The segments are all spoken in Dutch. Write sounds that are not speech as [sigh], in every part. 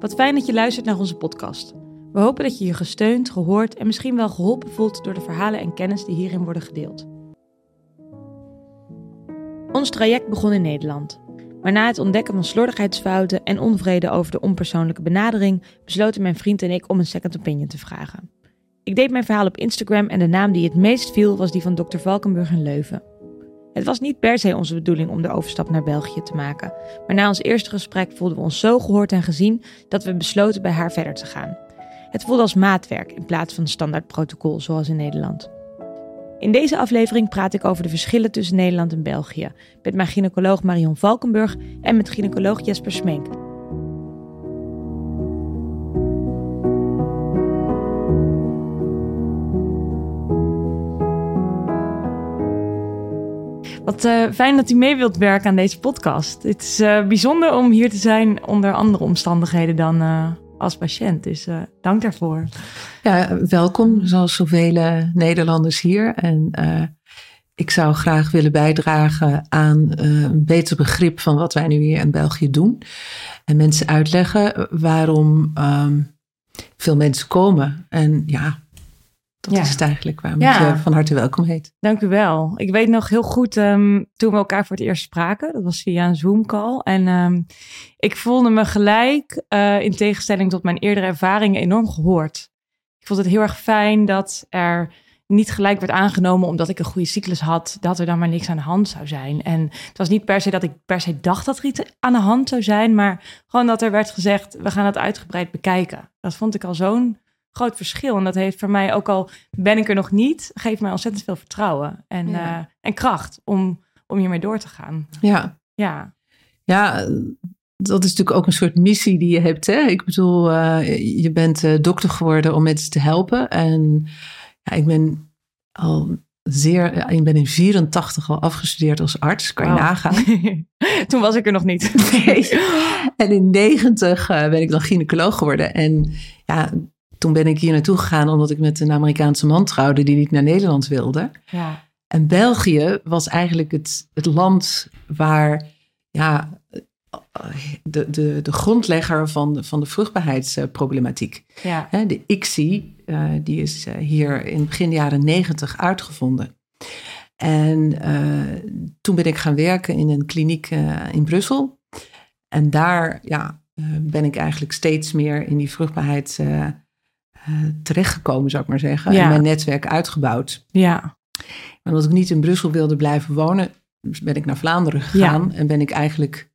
Wat fijn dat je luistert naar onze podcast. We hopen dat je je gesteund, gehoord en misschien wel geholpen voelt door de verhalen en kennis die hierin worden gedeeld. Ons traject begon in Nederland. Maar na het ontdekken van slordigheidsfouten en onvrede over de onpersoonlijke benadering, besloten mijn vriend en ik om een second opinion te vragen. Ik deed mijn verhaal op Instagram en de naam die het meest viel was die van Dr. Valkenburg in Leuven. Het was niet per se onze bedoeling om de overstap naar België te maken, maar na ons eerste gesprek voelden we ons zo gehoord en gezien dat we besloten bij haar verder te gaan. Het voelde als maatwerk in plaats van standaard protocol zoals in Nederland. In deze aflevering praat ik over de verschillen tussen Nederland en België met mijn gynaecoloog Marion Valkenburg en met gynaecoloog Jesper Smenk. Wat uh, fijn dat u mee wilt werken aan deze podcast. Het is uh, bijzonder om hier te zijn onder andere omstandigheden dan uh, als patiënt. Dus dank daarvoor. Ja, welkom, zoals zoveel Nederlanders hier. En ik zou graag willen bijdragen aan een beter begrip van wat wij nu hier in België doen. En mensen uitleggen waarom um, veel mensen komen. En ja, dat is het eigenlijk waarom ja. je van harte welkom heet. Dank u wel. Ik weet nog heel goed um, toen we elkaar voor het eerst spraken. Dat was via een Zoom-call. En um, ik voelde me gelijk, uh, in tegenstelling tot mijn eerdere ervaringen, enorm gehoord. Ik vond het heel erg fijn dat er niet gelijk werd aangenomen omdat ik een goede cyclus had, dat er dan maar niks aan de hand zou zijn. En het was niet per se dat ik per se dacht dat er iets aan de hand zou zijn, maar gewoon dat er werd gezegd, we gaan het uitgebreid bekijken. Dat vond ik al zo'n groot verschil. En dat heeft voor mij, ook al ben ik er nog niet, geeft mij ontzettend veel vertrouwen en, ja. uh, en kracht om, om hiermee door te gaan. Ja. Ja. Ja, dat is natuurlijk ook een soort missie die je hebt. Hè? Ik bedoel, uh, je bent uh, dokter geworden om mensen te helpen. En ja, ik ben al zeer, ik ben in 84 al afgestudeerd als arts, kan je nagaan. [laughs] Toen was ik er nog niet. nee. En in 90 ben ik dan gynaecoloog geworden. En ja, toen ben ik hier naartoe gegaan omdat ik met een Amerikaanse man trouwde die niet naar Nederland wilde. Ja. En België was eigenlijk het, het land waar ja, de, de, de grondlegger van, van de vruchtbaarheidsproblematiek. Ja. De ICSI, uh, die is hier in begin jaren negentig uitgevonden. En uh, toen ben ik gaan werken in een kliniek uh, in Brussel. En daar ja, ben ik eigenlijk steeds meer in die vruchtbaarheid terechtgekomen, zou ik maar zeggen. Ja. En mijn netwerk uitgebouwd. Ja. En omdat ik niet in Brussel wilde blijven wonen, ben ik naar Vlaanderen gegaan. Ja. En ben ik eigenlijk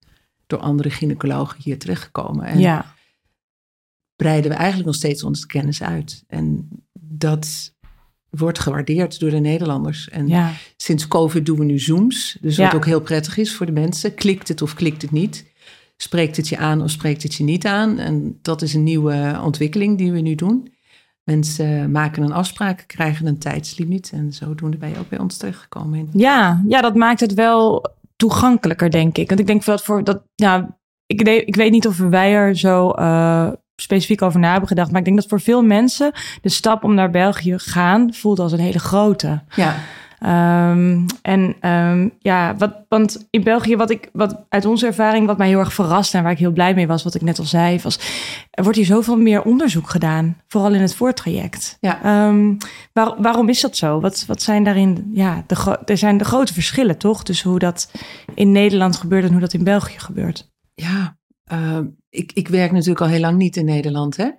door andere gynaecologen hier terechtgekomen. En ja. breiden we eigenlijk nog steeds onze kennis uit. En dat wordt gewaardeerd door de Nederlanders. En ja. sinds COVID doen we nu Zooms. Dus wat ook heel prettig is voor de mensen. Klikt het of klikt het niet? Spreekt het je aan of spreekt het je niet aan? En dat is een nieuwe ontwikkeling die we nu doen. Mensen maken een afspraak, krijgen een tijdslimiet. En zodoende ben je ook bij ons terechtgekomen. Ja, ja, dat maakt het wel toegankelijker, denk ik. Want ik denk dat voor dat, ja, ik, ik weet niet of wij er zo uh, specifiek over na hebben gedacht. Maar ik denk dat voor veel mensen de stap om naar België gaan voelt als een hele grote. Ja. Um, en um, ja, wat, want in België, wat ik, wat uit onze ervaring, wat mij heel erg verrast en waar ik heel blij mee was, wat ik net al zei, was, er wordt hier zoveel meer onderzoek gedaan, vooral in het voortraject. Ja. Um, waar, waarom is dat zo? Wat, wat zijn daarin, ja, de, er zijn de grote verschillen toch, tussen hoe dat in Nederland gebeurt en hoe dat in België gebeurt? Ja, uh, ik, ik werk natuurlijk al heel lang niet in Nederland, hè.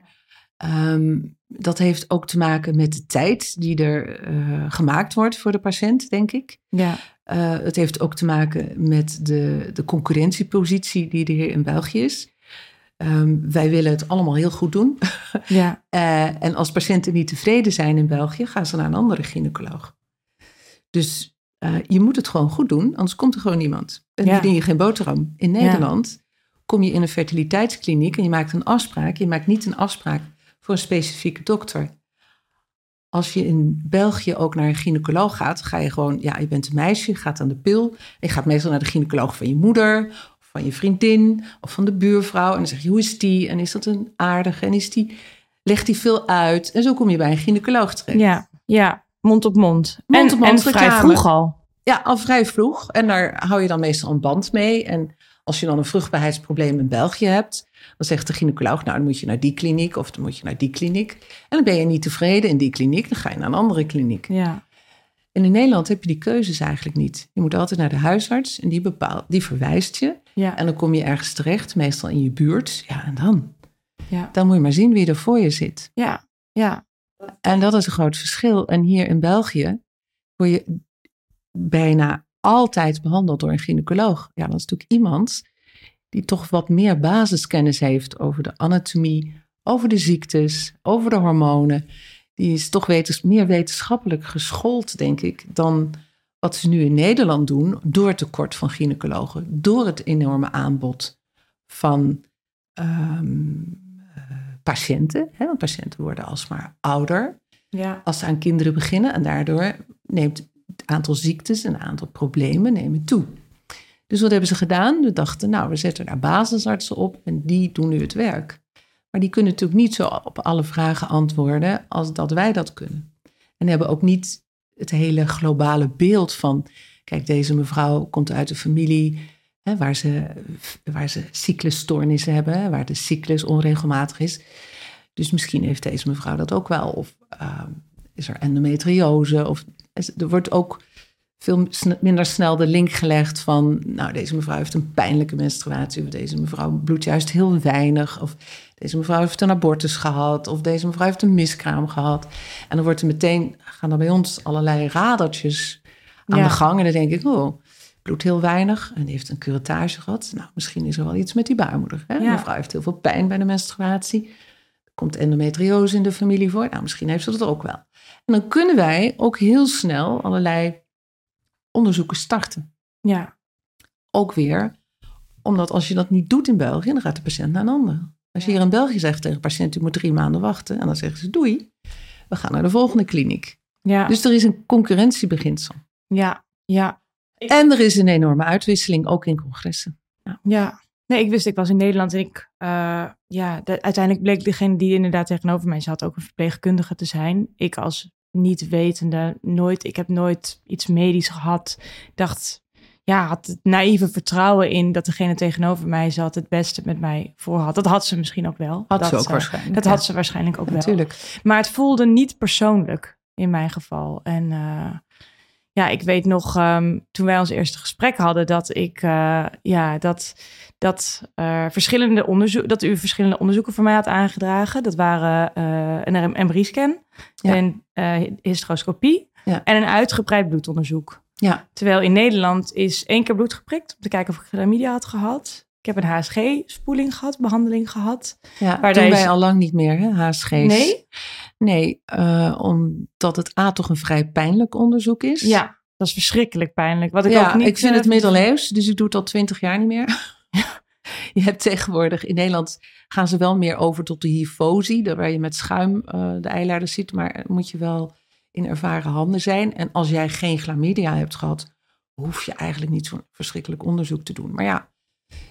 Um, dat heeft ook te maken met de tijd die er uh, gemaakt wordt voor de patiënt, denk ik. Ja. Uh, het heeft ook te maken met de, de concurrentiepositie die er hier in België is. Um, wij willen het allemaal heel goed doen. [laughs] Ja. uh, en als patiënten niet tevreden zijn in België, gaan ze naar een andere gynaecoloog. Dus je moet het gewoon goed doen, anders komt er gewoon niemand. En ja. verdien je geen boterham. In Nederland ja. kom je in een fertiliteitskliniek en je maakt een afspraak. Je maakt niet een afspraak voor een specifieke dokter. Als je in België ook naar een gynaecoloog gaat, ga je gewoon, ja, je bent een meisje, je gaat aan de pil. Je gaat meestal naar de gynaecoloog van je moeder, of van je vriendin, of van de buurvrouw. En dan zeg je, hoe is die? En is dat een aardige? En is die, legt die veel uit? En zo kom je bij een gynaecoloog terecht. Ja, ja, mond op mond. Mond op en, mond en vrij vroeg al. Ja, al vrij vroeg. En daar hou je dan meestal een band mee. En Als je dan een vruchtbaarheidsprobleem in België hebt, dan zegt de gynaecoloog, nou dan moet je naar die kliniek of dan moet je naar die kliniek. En dan ben je niet tevreden in die kliniek, dan ga je naar een andere kliniek. Ja. En in Nederland heb je die keuzes eigenlijk niet. Je moet altijd naar de huisarts en die, bepaalt, die verwijst je. Ja. En dan kom je ergens terecht, meestal in je buurt. Ja, en dan? Ja. Dan moet je maar zien wie er voor je zit. Ja. Ja. En dat is een groot verschil. En hier in België word je bijna altijd behandeld door een gynaecoloog. Ja, dat is natuurlijk iemand die toch wat meer basiskennis heeft over de anatomie, over de ziektes, over de hormonen. Die is toch wetens, meer wetenschappelijk geschoold, denk ik, dan wat ze nu in Nederland doen door het tekort van gynaecologen, door het enorme aanbod van ehm, eh, patiënten. Hè? Want patiënten worden alsmaar ouder Ja. als ze aan kinderen beginnen. En daardoor neemt het aantal ziektes en het aantal problemen nemen toe. Dus wat hebben ze gedaan? We dachten, nou, we zetten daar basisartsen op en die doen nu het werk. Maar die kunnen natuurlijk niet zo op alle vragen antwoorden als dat wij dat kunnen. En hebben ook niet het hele globale beeld van, kijk, deze mevrouw komt uit een familie hè, waar, ze, waar ze cyclusstoornissen hebben, waar de cyclus onregelmatig is. Dus misschien heeft deze mevrouw dat ook wel. Of uh, is er endometriose? Of er wordt ook veel minder snel de link gelegd van, nou, deze mevrouw heeft een pijnlijke menstruatie, of deze mevrouw bloedt juist heel weinig, of deze mevrouw heeft een abortus gehad, of deze mevrouw heeft een miskraam gehad. En dan wordt er meteen, gaan er bij ons allerlei radertjes aan Ja. de gang. En dan denk ik, oh, bloedt heel weinig en die heeft een curettage gehad. Nou, misschien is er wel iets met die baarmoeder. Hè? Ja. Mevrouw heeft heel veel pijn bij de menstruatie. Er komt endometriose in de familie voor. Nou, misschien heeft ze dat ook wel. En dan kunnen wij ook heel snel allerlei onderzoeken starten. Ja. Ook weer, omdat als je dat niet doet in België, dan gaat de patiënt naar een ander. Als je hier in België zegt tegen een patiënt, u moet drie maanden wachten. En dan zeggen ze, doei, we gaan naar de volgende kliniek. Ja. Dus er is een concurrentiebeginsel. ja. Ja. En er is een enorme uitwisseling, ook in congressen. Ja. Nee, ik wist, ik was in Nederland en ik, eh, ja, de- uiteindelijk bleek degene die inderdaad tegenover mij zat ook een verpleegkundige te zijn. Ik als niet wetende, nooit, ik heb nooit iets medisch gehad. Dacht, ja, had het naïeve vertrouwen in dat degene tegenover mij zat het beste met mij voor had. Dat had ze misschien ook wel. Had dat, ze ook eh, waarschijnlijk. Dat ja. had ze waarschijnlijk ook wel. Natuurlijk. Maar het voelde niet persoonlijk in mijn geval. En eh, ja, ik weet nog ehm, toen wij ons eerste gesprek hadden dat ik eh, ja, dat, dat, eh, verschillende onderzoek, dat u verschillende onderzoeken voor mij had aangedragen. Dat waren eh, een MRI-scan, Ja. een hysteroscopie Ja. en een uitgebreid bloedonderzoek. Ja, Terwijl in Nederland is één keer bloed geprikt om te kijken of ik chlamydia had gehad. Ik heb een HSG-spoeling gehad, behandeling gehad. ja. Waar deze- wij al lang niet meer, hè, HSG's. Nee? Nee, eh, omdat het A toch een vrij pijnlijk onderzoek is. Ja, dat is verschrikkelijk pijnlijk. Wat ik ja, ook niet, ik vind het middeleeuws, dus ik doe het al twintig jaar niet meer. [laughs] je hebt tegenwoordig, in Nederland gaan ze wel meer over tot de hyfosie, daar waar je met schuim eh, de eileiders ziet, maar moet je wel in ervaren handen zijn. En als jij geen chlamydia hebt gehad, hoef je eigenlijk niet zo'n verschrikkelijk onderzoek te doen. Maar ja,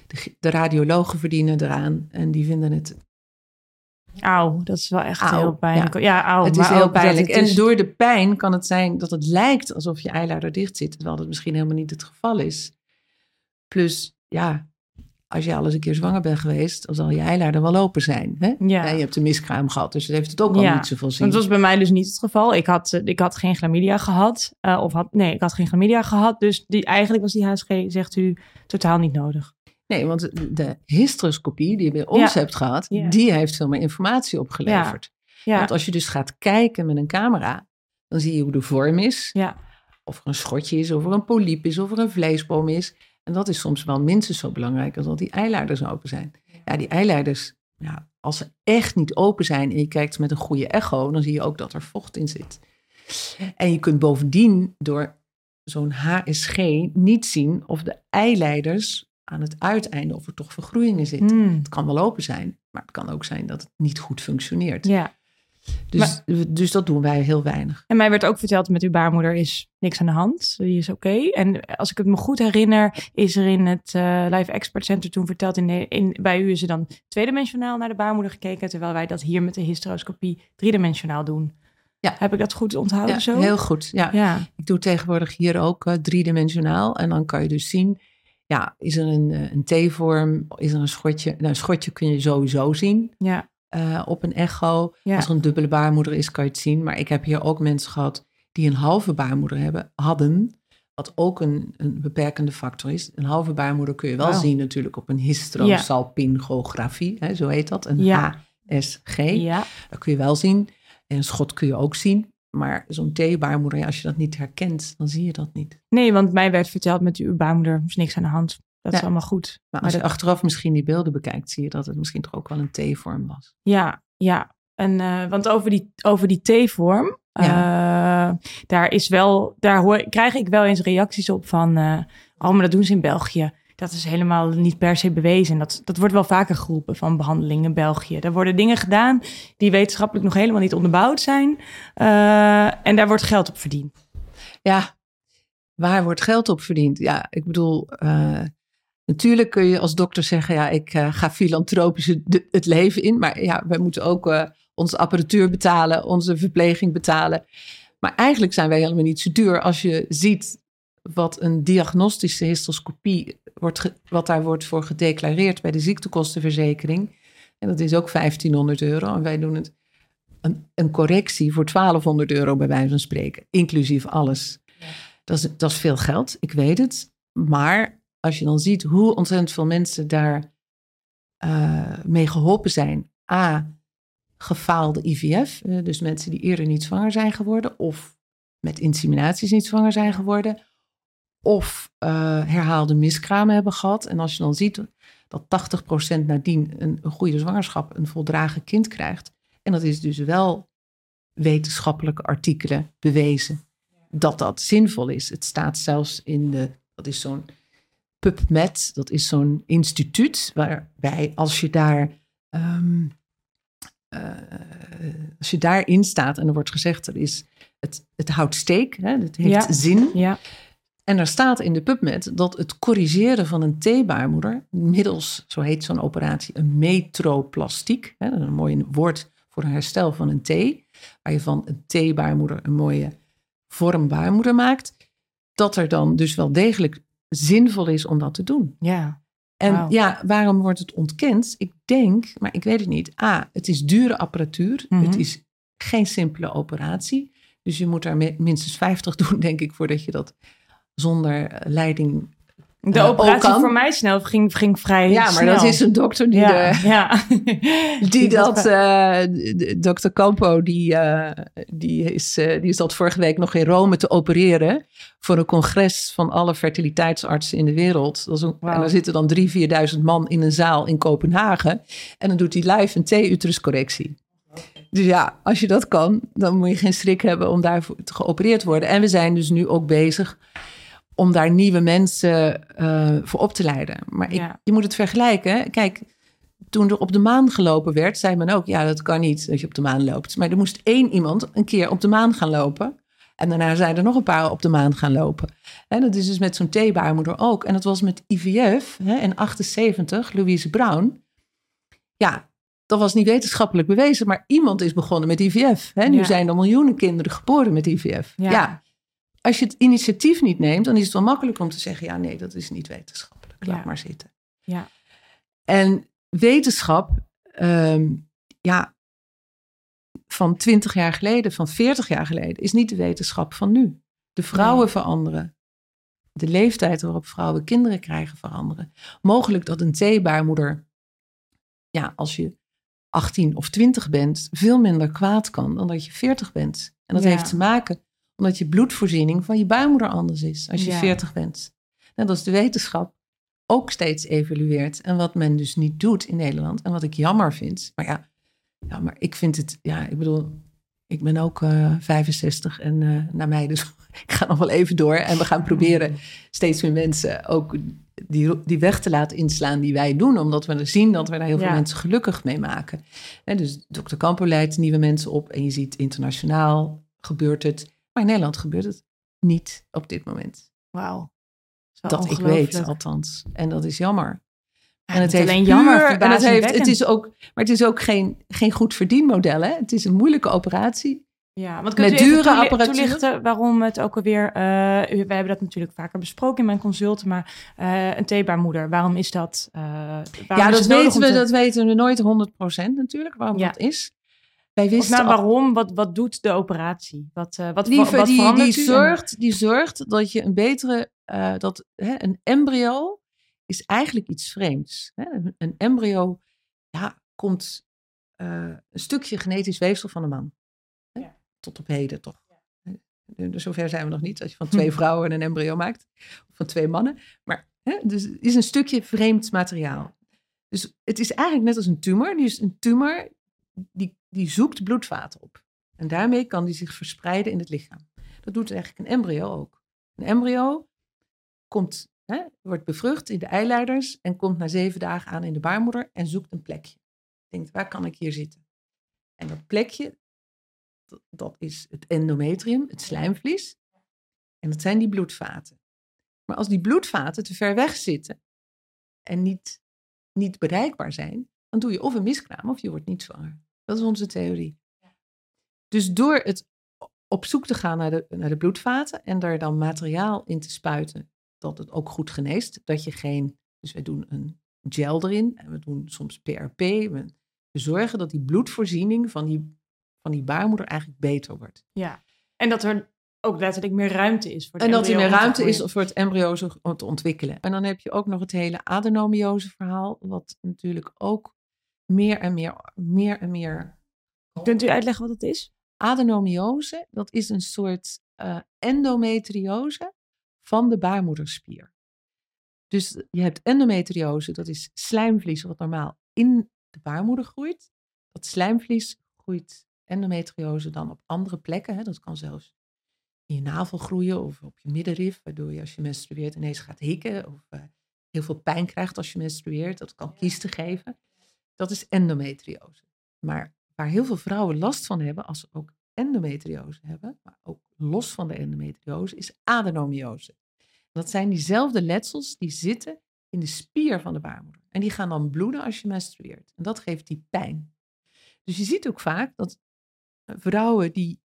de, de radiologen verdienen eraan en die vinden het Auw, dat is wel echt heel pijnlijk. Ja, het is maar heel pijnlijk. En door de pijn kan het zijn dat het lijkt alsof je eileider dicht zit, terwijl dat misschien helemaal niet het geval is. Plus, ja, als je al eens een keer zwanger bent geweest, dan zal je eileider wel open zijn. Hè? Ja. En je hebt een miskraam gehad, dus dat heeft het ook al Ja, niet zoveel zin. Dat was bij mij dus niet het geval. Ik had, eh, ik had geen chlamydia gehad. eh, of had, nee, ik had geen chlamydia gehad. Dus die, eigenlijk was die HSG, zegt u, totaal niet nodig. Nee, want de- hysteroscopie die je bij ons Ja. hebt gehad, Ja. die heeft veel meer informatie opgeleverd. Ja, Want als je dus gaat kijken met een camera, dan zie je hoe de vorm is. ja, Of er een schotje is, of er een polyp is, of er een vleesboom is. En dat is soms wel minstens zo belangrijk als dat die eileiders open zijn. Ja, die eileiders, ja, als ze echt niet open zijn en je kijkt met een goede echo, dan zie je ook dat er vocht in zit. En je kunt bovendien door zo'n HSG niet zien of de eileiders aan het uiteinde, of er toch vergroeien zitten. Hmm, Het kan wel open zijn, maar het kan ook zijn dat het niet goed functioneert. ja. Dus, dus dat doen wij heel weinig. En mij werd ook verteld, met uw baarmoeder is niks aan de hand. Die is oké. En als ik het me goed herinner, is er in het eh, Live Expert Center toen verteld, in, de- in, bij u is er dan tweedimensionaal naar de baarmoeder gekeken, terwijl wij dat hier met de hysteroscopie driedimensionaal doen. Ja. Heb ik dat goed onthouden Ja, zo? heel goed. Ja. Ja, Ik doe tegenwoordig hier ook eh, driedimensionaal. En dan kan je dus zien ja, is er een, een T-vorm? Is er een schotje? Nou, een schotje kun je sowieso zien Ja. eh, op een echo. Ja. Als er een dubbele baarmoeder is, kan je het zien. Maar ik heb hier ook mensen gehad die een halve baarmoeder hebben, hadden. Wat ook een, een beperkende factor is. Een halve baarmoeder kun je wel Wauw. zien natuurlijk op een hysterosalpingografie. Hè, zo heet dat. Een Ja. HSG. Ja. Dat kun je wel zien. En een schot kun je ook zien. Maar zo'n T-baarmoeder, ja, als je dat niet herkent, dan zie je dat niet. Nee, want mij werd verteld met uw baarmoeder is niks aan de hand. Dat is allemaal goed. Maar Maar als je dat- achteraf misschien die beelden bekijkt, zie je dat het misschien toch ook wel een T-vorm was. Ja, ja. En, eh, want over die, over die T-vorm, eh, daar is wel, daar hoor, krijg ik wel eens reacties op van, eh oh, maar dat doen ze in België. Dat is helemaal niet per se bewezen. Dat, dat wordt wel vaker geroepen van behandeling in België. Er worden dingen gedaan die wetenschappelijk nog helemaal niet onderbouwd zijn. Eh, en daar wordt geld op verdiend. Ja, waar wordt geld op verdiend? Ja, ik bedoel, eh, natuurlijk kun je als dokter zeggen, ja, ik eh, ga filantropisch het, leven in. Maar ja, wij moeten ook onze apparatuur betalen, onze verpleging betalen. Maar eigenlijk zijn wij helemaal niet zo duur als je ziet wat een diagnostische histoscopie, wordt wat daar wordt voor gedeclareerd bij de ziektekostenverzekering. En dat is ook 1500 euro. En wij doen het een, een correctie voor 1200 euro bij wijze van spreken, inclusief alles. Dat is, dat is veel geld, ik weet het. Maar als je dan ziet hoe ontzettend veel mensen daar eh, mee geholpen zijn. A, gefaalde IVF, eh, dus mensen die eerder niet zwanger zijn geworden, of met inseminaties niet zwanger zijn geworden, of eh, herhaalde miskramen hebben gehad. En als je dan ziet dat 80% nadien een, een goede zwangerschap, een voldragen kind krijgt, en dat is dus wel wetenschappelijke artikelen bewezen dat dat zinvol is. Het staat zelfs in de, dat is zo'n PubMed, dat is zo'n instituut waarbij als je daar, ehm, eh, als je daarin staat en er wordt gezegd er is, het, het houdt steek, hè, het heeft Ja. zin. Ja, En er staat in de PubMed dat het corrigeren van een T-baarmoeder middels, zo heet zo'n operatie, een metroplastiek, hè, dat is een mooi woord voor een herstel van een T, waar je van een T-baarmoeder een mooie vorm baarmoeder maakt, dat er dan dus wel degelijk zinvol is om dat te doen. ja, En ja, waarom wordt het ontkend? Ik denk, maar ik weet het niet. A, het is dure apparatuur. Mhm. Het is geen simpele operatie. Dus je moet daar mi- minstens 50 [laughs] doen, denk ik, voordat je dat zonder leiding. de Eh, operatie kan. voor mij snel ging, ging vrij Ja, maar snel. dat is een dokter die, ja, de, ja. [laughs] die dat. eh, dokter Campo, die, eh, die, is, die zat vorige week nog in Rome te opereren. voor een congres van alle fertiliteitsartsen in de wereld. Dat is een. En daar zitten dan 3.000, 4.000 man in een zaal in Kopenhagen. En dan doet hij live een T-uteruscorrectie. Dus ja, als je dat kan, dan moet je geen schrik hebben om daarvoor te geopereerd worden. En we zijn dus nu ook bezig om daar nieuwe mensen eh, voor op te leiden. Maar ik, Ja. je moet het vergelijken. Kijk, toen er op de maan gelopen werd, zei men ook: ja, dat kan niet dat je op de maan loopt. Maar er moest één iemand een keer op de maan gaan lopen. En daarna zijn er nog een paar op de maan gaan lopen. En dat is dus met zo'n T-baarmoeder ook. En dat was met IVF hè, in 78, Louise Brown. Ja, dat was niet wetenschappelijk bewezen, maar iemand is begonnen met IVF. Hè. Nu Ja. zijn er miljoenen kinderen geboren met IVF. Ja. ja, als je het initiatief niet neemt, dan is het wel makkelijk om te zeggen: ja, nee, dat is niet wetenschappelijk. Laat Ja. maar zitten. Ja. En wetenschap, ehm, ja, van 20 jaar geleden, van 40 jaar geleden, is niet de wetenschap van nu. De vrouwen veranderen. De leeftijd waarop vrouwen kinderen krijgen veranderen. Mogelijk dat een T-baarmoeder, ja, als je 18 of 20 bent, veel minder kwaad kan dan dat je 40 bent. En dat Ja. heeft te maken omdat je bloedvoorziening van je baarmoeder anders is als je Ja. 40 bent. Net als de wetenschap ook steeds evolueert. En wat men dus niet doet in Nederland. En wat ik jammer vind. Maar ja, ja maar ik vind het, ja, ik bedoel, ik ben ook eh 65 en eh naar mij, dus [laughs] ik ga nog wel even door. En we gaan proberen steeds meer mensen ook die, die weg te laten inslaan die wij doen. Omdat we zien dat we daar heel veel Ja. mensen gelukkig mee maken. En dus Dr. Campo leidt nieuwe mensen op. En je ziet internationaal gebeurt het. Maar in Nederland gebeurt het niet op dit moment. Wauw. Dat ik weet, althans. En dat is jammer. En het heeft alleen jammer, en het, heeft, het is ook, maar het is ook geen, geen goed verdienmodel. Hè? Het is een moeilijke operatie. Ja, want met dure apparatuur. toelichten waarom het ook alweer... Uh, we hebben dat natuurlijk vaker besproken in mijn consulten, maar uh, een theebaarmoeder, waarom is dat? Uh, ja, dat weten we, dat weten we nooit 100% natuurlijk, waarom dat is. Wij wisten nou, waarom? Wat, wat doet de operatie? Wat, wat, die, wat die, die, zorgt, die zorgt dat je een betere... dat hè, een embryo is eigenlijk iets vreemds. Hè? Een embryo ja, komt een stukje genetisch weefsel van een man tot op heden toch. Dus zover zijn we nog niet, als je van twee vrouwen een embryo maakt. Of van twee mannen. Maar hè, dus het is een stukje vreemd materiaal. Dus het is eigenlijk net als een tumor. Dus een tumor die, die zoekt bloedvaten op. En daarmee kan die zich verspreiden in het lichaam. Dat doet eigenlijk een embryo ook. Een embryo komt, hè, wordt bevrucht in de eileiders en komt na zeven dagen aan in de baarmoeder en zoekt een plekje. Denkt, waar kan ik hier zitten? En dat plekje, dat is het endometrium, het slijmvlies. En dat zijn die bloedvaten. Maar als die bloedvaten te ver weg zitten en niet, niet bereikbaar zijn, dan doe je of een miskraam of je wordt niet zwanger. Dat is onze theorie. Dus door het op zoek te gaan naar de, naar de bloedvaten en daar dan materiaal in te spuiten, dat het ook goed geneest, dat je geen, dus we doen een gel erin en we doen soms PRP, we zorgen dat die bloedvoorziening van die van die baarmoeder eigenlijk beter wordt. Ja, en dat er ook letterlijk meer ruimte is voor het En dat er meer ruimte is voor het embryo te ontwikkelen. En dan heb je ook nog het hele adenomiose verhaal, wat natuurlijk ook meer en meer, meer en meer... Kunt u uitleggen wat het is? Adenomiose, dat is een soort uh, endometriose van de baarmoederspier. Dus je hebt endometriose, dat is slijmvlies wat normaal in de baarmoeder groeit. Dat slijmvlies groeit endometriose dan op andere plekken. Hè. Dat kan zelfs in je navel groeien of op je middenrif, waardoor je als je menstrueert ineens gaat hikken of uh, heel veel pijn krijgt als je menstrueert. Dat kan kiesten geven. Dat is endometriose. Maar waar heel veel vrouwen last van hebben als ze ook endometriose hebben, maar ook los van de endometriose, is adenomiose. Dat zijn diezelfde letsels die zitten in de spier van de baarmoeder. En die gaan dan bloeden als je menstrueert. En dat geeft die pijn. Dus je ziet ook vaak dat vrouwen die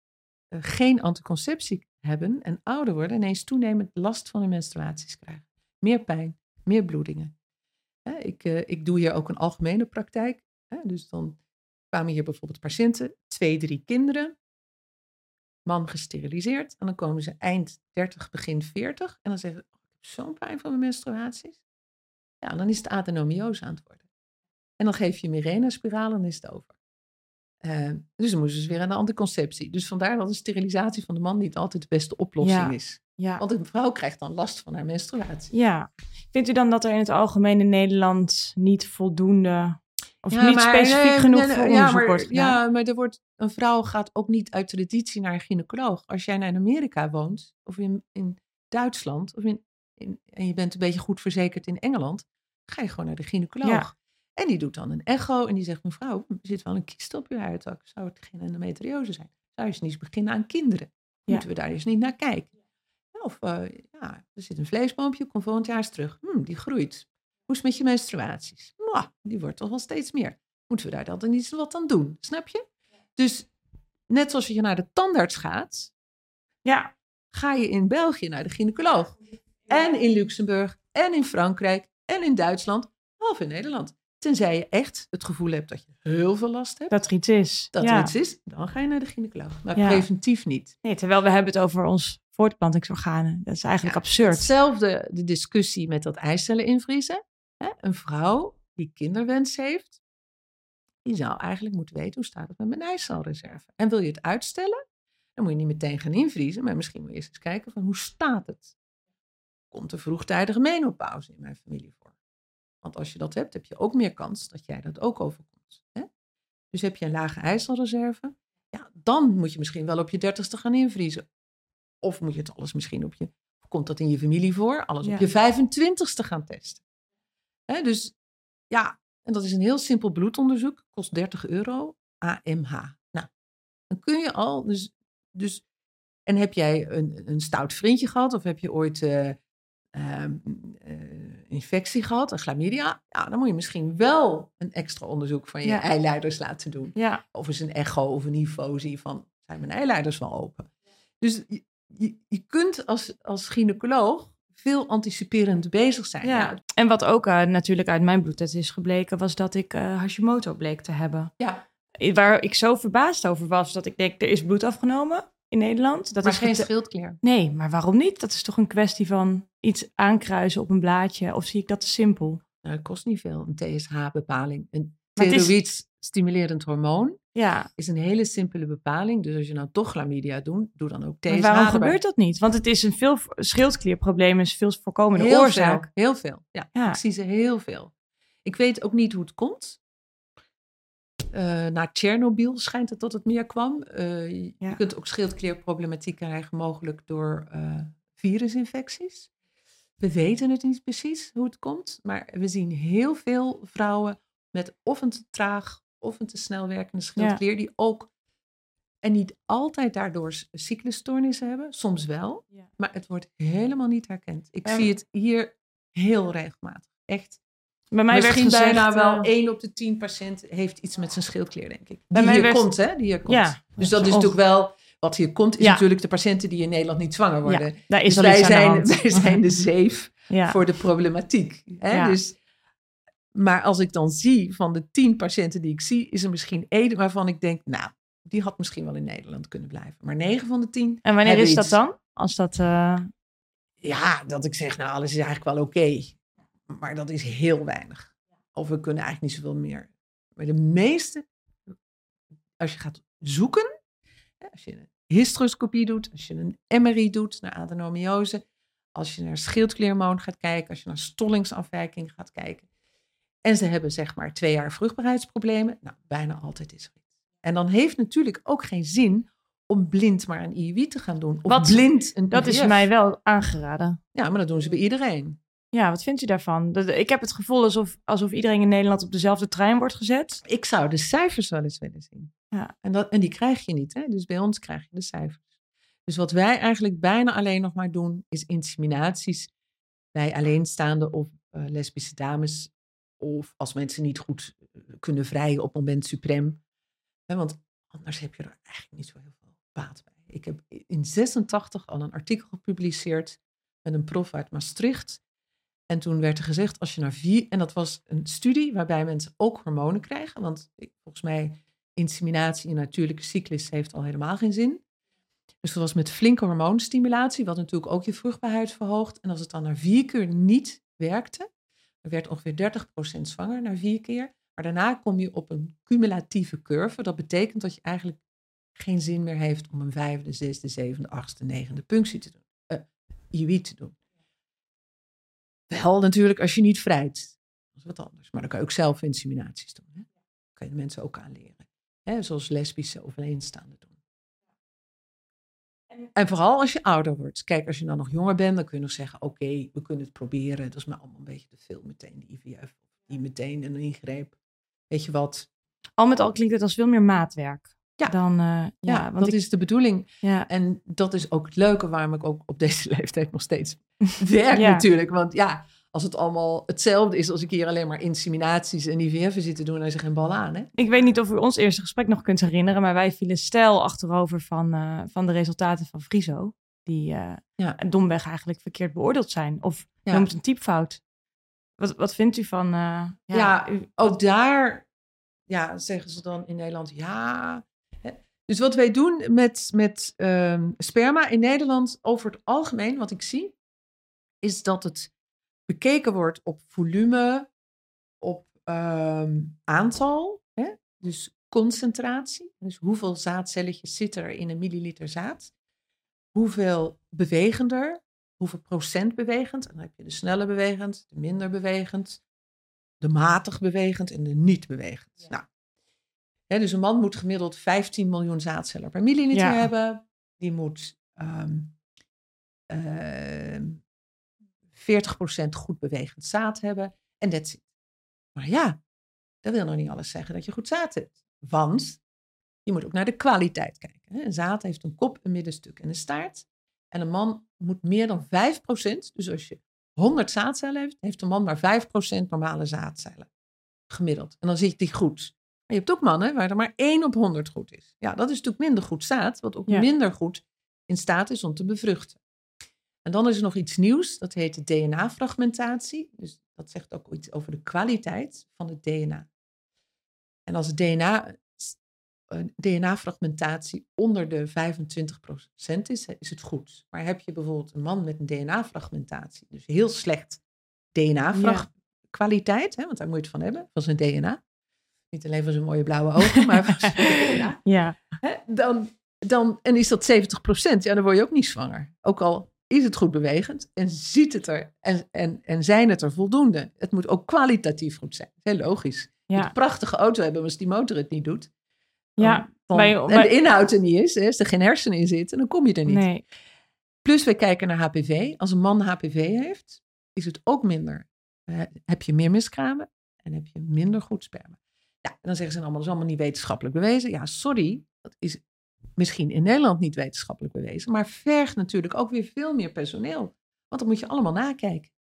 eh, geen anticonceptie hebben en ouder worden, ineens toenemend last van hun menstruaties krijgen. Meer pijn, meer bloedingen. Ik, eh, ik doe hier ook een algemene praktijk. Dus dan kwamen hier bijvoorbeeld patiënten, twee, drie kinderen, man gesteriliseerd. En dan komen ze eind 30, begin 40 en dan zeggen ze, oh, ik heb zo'n pijn van mijn menstruaties. Ja, dan is het adenomiose aan het worden. En dan geef je Mirena-spiraal en is het over. Uh, dus dan moesten ze weer aan de anticonceptie. Dus vandaar dat een sterilisatie van de man niet altijd de beste oplossing is. Ja. Want een vrouw krijgt dan last van haar menstruatie. Ja. Vindt u dan dat er in het algemeen in Nederland niet voldoende of niet specifiek genoeg nee, voor onderzoek maar, wordt gedaan? Ja, maar er wordt, een vrouw gaat ook niet uit traditie naar een gynaecoloog. Als jij naar Amerika woont, of in, in Duitsland, of in, in, en je bent een beetje goed verzekerd in Engeland, ga je gewoon naar de gynaecoloog. Ja. En die doet dan een echo en die zegt, mevrouw, er zit wel een kist op uw huidtak. Zou het geen endometriose zijn? Zou je eens niet beginnen aan kinderen? Moeten we daar eens niet naar kijken? Of, uh, ja, er zit een vleesboompje, komt volgend jaar eens terug. Hm, die groeit. Hoe is het met je menstruaties? Mwah, die wordt toch wel steeds meer. Moeten we daar dan niet wat aan doen? Snap je? Dus net zoals je naar de tandarts gaat, ja. ga je in België naar de gynaecoloog. En in Luxemburg, en in Frankrijk, en in Duitsland, of in Nederland. Tenzij je echt het gevoel hebt dat je heel veel last hebt. Dat er iets is. Dat er iets is, dan ga je naar de gynaecoloog. Maar preventief niet. Nee, terwijl we hebben het over ons voortplantingsorganen. Dat is eigenlijk absurd. Hetzelfde de discussie met dat eicellen invriezen. Een vrouw die kinderwens heeft, die zou eigenlijk moeten weten hoe staat het met mijn eicelreserve. En wil je het uitstellen, dan moet je niet meteen gaan invriezen, maar misschien moet je eerst eens kijken van hoe staat het. Komt er vroegtijdige menopauze in mijn familie voor? Want als je dat hebt, heb je ook meer kans dat jij dat ook overkomt. Hè? Dus heb je een lage ijzerreserve, ja, dan moet je misschien wel op je dertigste gaan invriezen. Of moet je het alles misschien op je, komt dat in je familie voor, alles op je 25ste gaan testen. Hè? Dus ja, en dat is een heel simpel bloedonderzoek, kost 30 euro, AMH. Nou, dan kun je al, dus, dus en heb jij een, een stout vriendje gehad of heb je ooit uh, Ehm, eh, infectie gehad, een chlamydia, ja, dan moet je misschien wel een extra onderzoek van je eileiders laten doen. Ja. Of eens een echo of een infusie van zijn mijn eileiders wel open. Dus je, kunt als, als gynaecoloog veel anticiperend bezig zijn. Ja. En wat ook uh, natuurlijk uit mijn bloedtest is gebleken, was dat ik uh, Hashimoto bleek te hebben. Ja. Waar ik zo verbaasd over was, dat ik denk, er is bloed afgenomen in Nederland. Dat maar is geen schildklier. Nee, maar waarom niet? Dat is toch een kwestie van iets aankruisen op een blaadje? Of zie ik dat te simpel? Nou, het kost niet veel, een TSH-bepaling. Een steroïd stimulerend hormoon ja. is een hele simpele bepaling. Dus als je nou toch chlamydia doet, doe dan ook. Maar waarom gebeurt dat niet? Want het is een veel schildklierprobleem, is veel voorkomende heel oorzaak. Veel, heel veel, ja, ja. Ik zie ze heel veel. Ik weet ook niet hoe het komt. Uh, na Tsjernobyl schijnt het dat het meer kwam. Uh, je ja. kunt ook schildklierproblematiek krijgen, mogelijk door uh, virusinfecties. We weten het niet precies hoe het komt, maar we zien heel veel vrouwen met of een te traag of een te snel werkende schildklier, ja. die ook en niet altijd daardoor cyclusstoornissen hebben, soms wel, ja. maar het wordt helemaal niet herkend. Ik zie het hier heel regelmatig, echt. Bij mij Misschien werd gezegd, bijna wel uh, 1 op de 10 patiënten heeft iets met zijn schildklier, denk ik. Die hier werd... komt, hè? Die hier komt. Ja, dus dat is of... natuurlijk wel, wat hier komt, is natuurlijk de patiënten die in Nederland niet zwanger worden. Ja, daar is dus wij zijn, [laughs] wij zijn de zeef ja. voor de problematiek. Hè? Dus, maar als ik dan zie van de 10 patiënten die ik zie, is er misschien één waarvan ik denk, nou, die had misschien wel in Nederland kunnen blijven. Maar 9 van de 10. En wanneer is dat dan? Als dat. Uh... Ja, dat ik zeg, nou, alles is eigenlijk wel oké. Okay. Maar dat is heel weinig. Of we kunnen eigenlijk niet zoveel meer. Maar de meeste, als je gaat zoeken, als je een hysteroscopie doet, als je een MRI doet naar adenomiose, als je naar schildklierhormoon gaat kijken, als je naar stollingsafwijking gaat kijken. En ze hebben zeg maar twee jaar vruchtbaarheidsproblemen. Nou, bijna altijd is er iets. En dan heeft natuurlijk ook geen zin om blind maar een IUI te gaan doen. Of Wat, blind een Dat is mij wel aangeraden. Ja, maar dat doen ze bij iedereen. Ja, wat vindt u daarvan? Dat, ik heb het gevoel alsof, alsof iedereen in Nederland op dezelfde trein wordt gezet. Ik zou de cijfers wel eens willen zien. Ja. En, dat, en die krijg je niet. Hè? Dus bij ons krijg je de cijfers. Dus wat wij eigenlijk bijna alleen nog maar doen, is inseminaties bij alleenstaande of uh, lesbische dames. Of als mensen niet goed uh, kunnen vrijen op moment suprem. Want anders heb je er eigenlijk niet zo heel veel baat bij. Ik heb in 86 al een artikel gepubliceerd met een prof uit Maastricht. En toen werd er gezegd, als je naar vier, en dat was een studie waarbij mensen ook hormonen krijgen, want volgens mij inseminatie in natuurlijke cyclus heeft al helemaal geen zin. Dus dat was met flinke hormoonstimulatie, wat natuurlijk ook je vruchtbaarheid verhoogt. En als het dan na vier keer niet werkte, er werd ongeveer 30% zwanger na vier keer. Maar daarna kom je op een cumulatieve curve. Dat betekent dat je eigenlijk geen zin meer heeft om een vijfde, zesde, zevende, achtste, negende punctie te doen. Uh, IUI te doen. Wel natuurlijk als je niet vrijt. Dat is wat anders. Maar dan kan je ook zelf inseminaties doen. Hè? Kan je de mensen ook aanleren. Hè? Zoals lesbische of alleenstaande doen. En vooral als je ouder wordt. Kijk, als je dan nog jonger bent, dan kun je nog zeggen: Oké, okay, we kunnen het proberen. Dat is maar allemaal een beetje te veel meteen, de IVF. Die meteen een ingreep. Weet je wat? Al met al klinkt het als veel meer maatwerk. Ja, dan, uh, ja, ja want dat ik, is de bedoeling. Ja. En dat is ook het leuke waarom ik ook op deze [laughs] leeftijd nog steeds [laughs] werk Ja. natuurlijk. Want ja, als het allemaal hetzelfde is als ik hier alleen maar inseminaties en IVF'en zit te doen, dan is er geen bal aan. Hè? Ik weet niet of u ons eerste gesprek nog kunt herinneren, maar wij vielen stijl achterover van, uh, van de resultaten van Friso. Die uh, ja. domweg eigenlijk verkeerd beoordeeld zijn. Of Ja. noemt een typfout. Wat, wat vindt u van... uh, ja, Ja, u- Ook daar ja, zeggen ze dan in Nederland ja. Dus wat wij doen met, met ehm, sperma in Nederland over het algemeen, wat ik zie, is dat het bekeken wordt op volume, op ehm, aantal, hè? dus concentratie. Dus hoeveel zaadcelletjes zitten er in een milliliter zaad? Hoeveel bewegender, hoeveel procent bewegend? En dan heb je de snelle bewegend, de minder bewegend, de matig bewegend en de niet bewegend. Ja. Nou, hè, dus een man moet gemiddeld 15 miljoen zaadcellen per milliliter Ja. hebben. Die moet ehm ehm 40% goed bewegend zaad hebben. En that's it. Maar ja, dat wil nog niet alles zeggen dat je goed zaad hebt. Want je moet ook naar de kwaliteit kijken. Een zaad heeft een kop, een middenstuk en een staart. En een man moet meer dan 5%, dus als je 100 zaadcellen heeft, heeft een man maar 5% normale zaadcellen. Gemiddeld. En dan zit hij goed. Maar je hebt ook mannen waar er maar 1 op 100 goed is. Ja, dat is natuurlijk minder goed staat, wat ook minder goed in staat is om te bevruchten. En dan is er nog iets nieuws, dat heet DNA-fragmentatie. Dus dat zegt ook iets over de kwaliteit van het DNA. En als DNA, DNA-fragmentatie onder de 25% is, is het goed. Maar heb je bijvoorbeeld een man met een DNA-fragmentatie, dus heel slecht DNA-kwaliteit, want daar moet je het van hebben, van zijn DNA. Niet alleen van zijn mooie blauwe ogen, [laughs] maar van zijn DNA. Ja. Hè, dan, dan, en is dat 70%, ja, dan word je ook niet zwanger. Ook al is het goed bewegend en ziet het er en, en, en zijn het er voldoende. Het moet ook kwalitatief goed zijn. Heel logisch. Je moet een prachtige auto hebben, maar als die motor het niet doet. ja, en de inhoud er niet is, als er geen hersenen in zitten, dan kom je er niet. Nee. Plus we kijken naar HPV. Als een man HPV heeft, is het ook minder. Uh, heb je meer miskramen en heb je minder goed sperma. Ja, en dan zeggen ze allemaal, dat is allemaal niet wetenschappelijk bewezen. Ja, sorry, dat is misschien in Nederland niet wetenschappelijk bewezen, maar vergt natuurlijk ook weer veel meer personeel. Want dat moet je allemaal nakijken.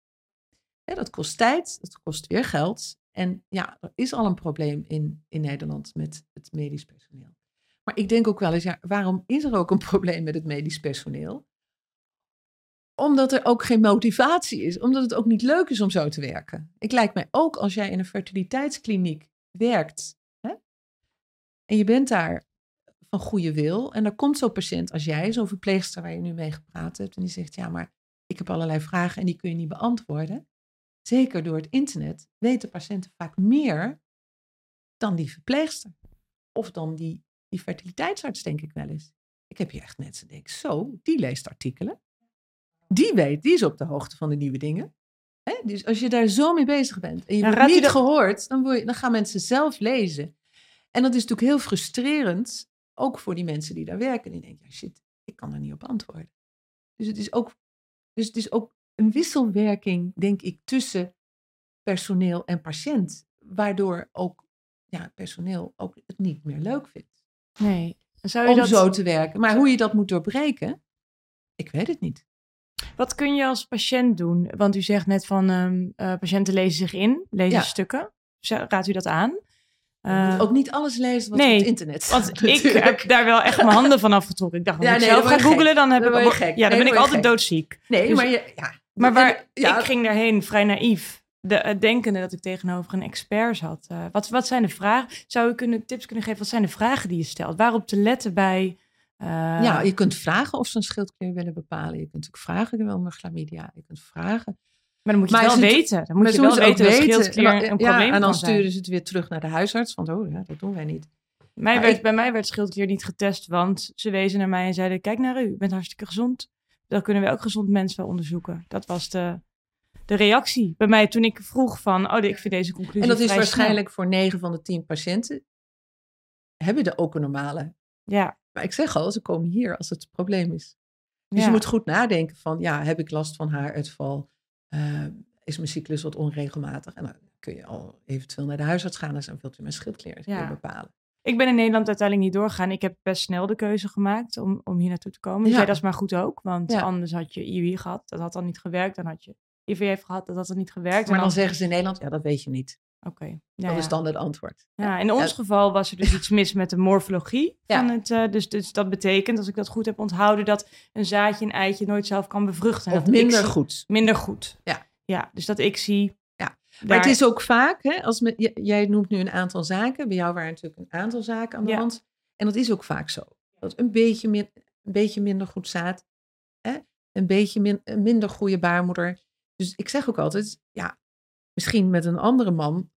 dat kost tijd, dat kost weer geld. En ja, er is al een probleem in, in Nederland met het medisch personeel. Maar ik denk ook wel eens, ja, waarom is er ook een probleem met het medisch personeel? Omdat er ook geen motivatie is, omdat het ook niet leuk is om zo te werken. Ik lijkt mij ook als jij in een fertiliteitskliniek werkt hè, en je bent daar van goede wil en er komt zo'n patiënt als jij, zo'n verpleegster waar je nu mee gepraat hebt, en die zegt, ja, maar ik heb allerlei vragen en die kun je niet beantwoorden. Zeker door het internet weten patiënten vaak meer dan die verpleegster. Of dan die, die fertiliteitsarts, denk ik wel eens. Ik heb hier echt mensen die denken, zo, die leest artikelen. Die weet, die is op de hoogte van de nieuwe dingen. Dus als je daar zo mee bezig bent en je wordt niet gehoord, dan, je, dan gaan mensen zelf lezen. En dat is natuurlijk heel frustrerend, ook voor die mensen die daar werken. Die denken, ja shit, ik kan er niet op antwoorden. Dus het is ook, dus het is ook een wisselwerking, denk ik, tussen personeel en patiënt. Waardoor ook ja, personeel ook het niet meer leuk vindt. Nee. Zou je om dat... zo te werken. Maar hoe je dat moet doorbreken, ik weet het niet. Wat kun je als patiënt doen? Want u zegt net van um, uh, patiënten lezen zich in, lezen ja. stukken. Raadt u dat aan? Uh, ook niet alles lezen wat nee, op het internet staat. Want [laughs] ik heb daar wel echt mijn handen van afgetrokken. Ik dacht, als ja, ik nee, zelf ga googelen, dan heb dan ik... Gek. Ja, dan nee, ben ik altijd gek. doodziek. Nee, dus, maar je, ja. Maar waar, ja. ik ging daarheen vrij naïef. De, uh, denkende dat ik tegenover een expert zat. Uh, wat, wat zijn de vragen? Zou u kunnen, tips kunnen geven? Wat zijn de vragen die je stelt? Waarop te letten bij... Ja, je kunt vragen of ze een schildklier willen bepalen. Je kunt ook vragen, met chlamydia. Je kunt vragen... Maar dan moet je maar het wel weten. Dan moet je wel weten dat schildklier een probleem en dan sturen ze het weer terug naar de huisarts. Want oh, ja, dat doen wij niet. Mij werd, ik, bij mij werd schildklier niet getest, want ze wezen naar mij en zeiden: Kijk naar u, u bent hartstikke gezond. Dan kunnen we ook gezond mensen wel onderzoeken. Dat was de, de reactie bij mij toen ik vroeg van, oh, ik vind deze conclusie En dat is waarschijnlijk snel. voor 9 van de 10 patiënten, hebben de ook een normale. Ja. Maar ik zeg al, ze komen hier als het probleem is. Dus ja. je moet goed nadenken van, ja, heb ik last van haaruitval? Uh, is mijn cyclus wat onregelmatig? En dan kun je al eventueel naar de huisarts gaan en dan wilt u mijn schildklier Ja. bepalen. Ik ben in Nederland uiteindelijk niet doorgegaan. Ik heb best snel de keuze gemaakt om, om hier naartoe te komen. Ja. Ja. dat is maar goed ook, want Ja. anders had je IUI gehad. Dat had dan niet gewerkt. Dan had je IVF gehad. Dat had dan niet gewerkt. Maar dan zeggen ze in Nederland, ja, dat weet je niet. Oké. Ja, Dat is dan het antwoord. Ja, in ons Ja. geval was er dus [laughs] iets mis met de morfologie. Ja. Van het, eh, dus, dus dat betekent, als ik dat goed heb onthouden, dat een zaadje een eitje nooit zelf kan bevruchten. En Of dat minder zie- goed. Minder goed. Ja. Ja, dus dat ik zie. Ja. daar- Maar het is ook vaak, hè, als me, jij noemt nu een aantal zaken. Bij jou waren natuurlijk een aantal zaken aan de hand. En dat is ook vaak zo. Dat een beetje, min, een beetje minder goed zaad. Hè? Een beetje min, een minder goede baarmoeder. Dus ik zeg ook altijd, ja, misschien met een andere man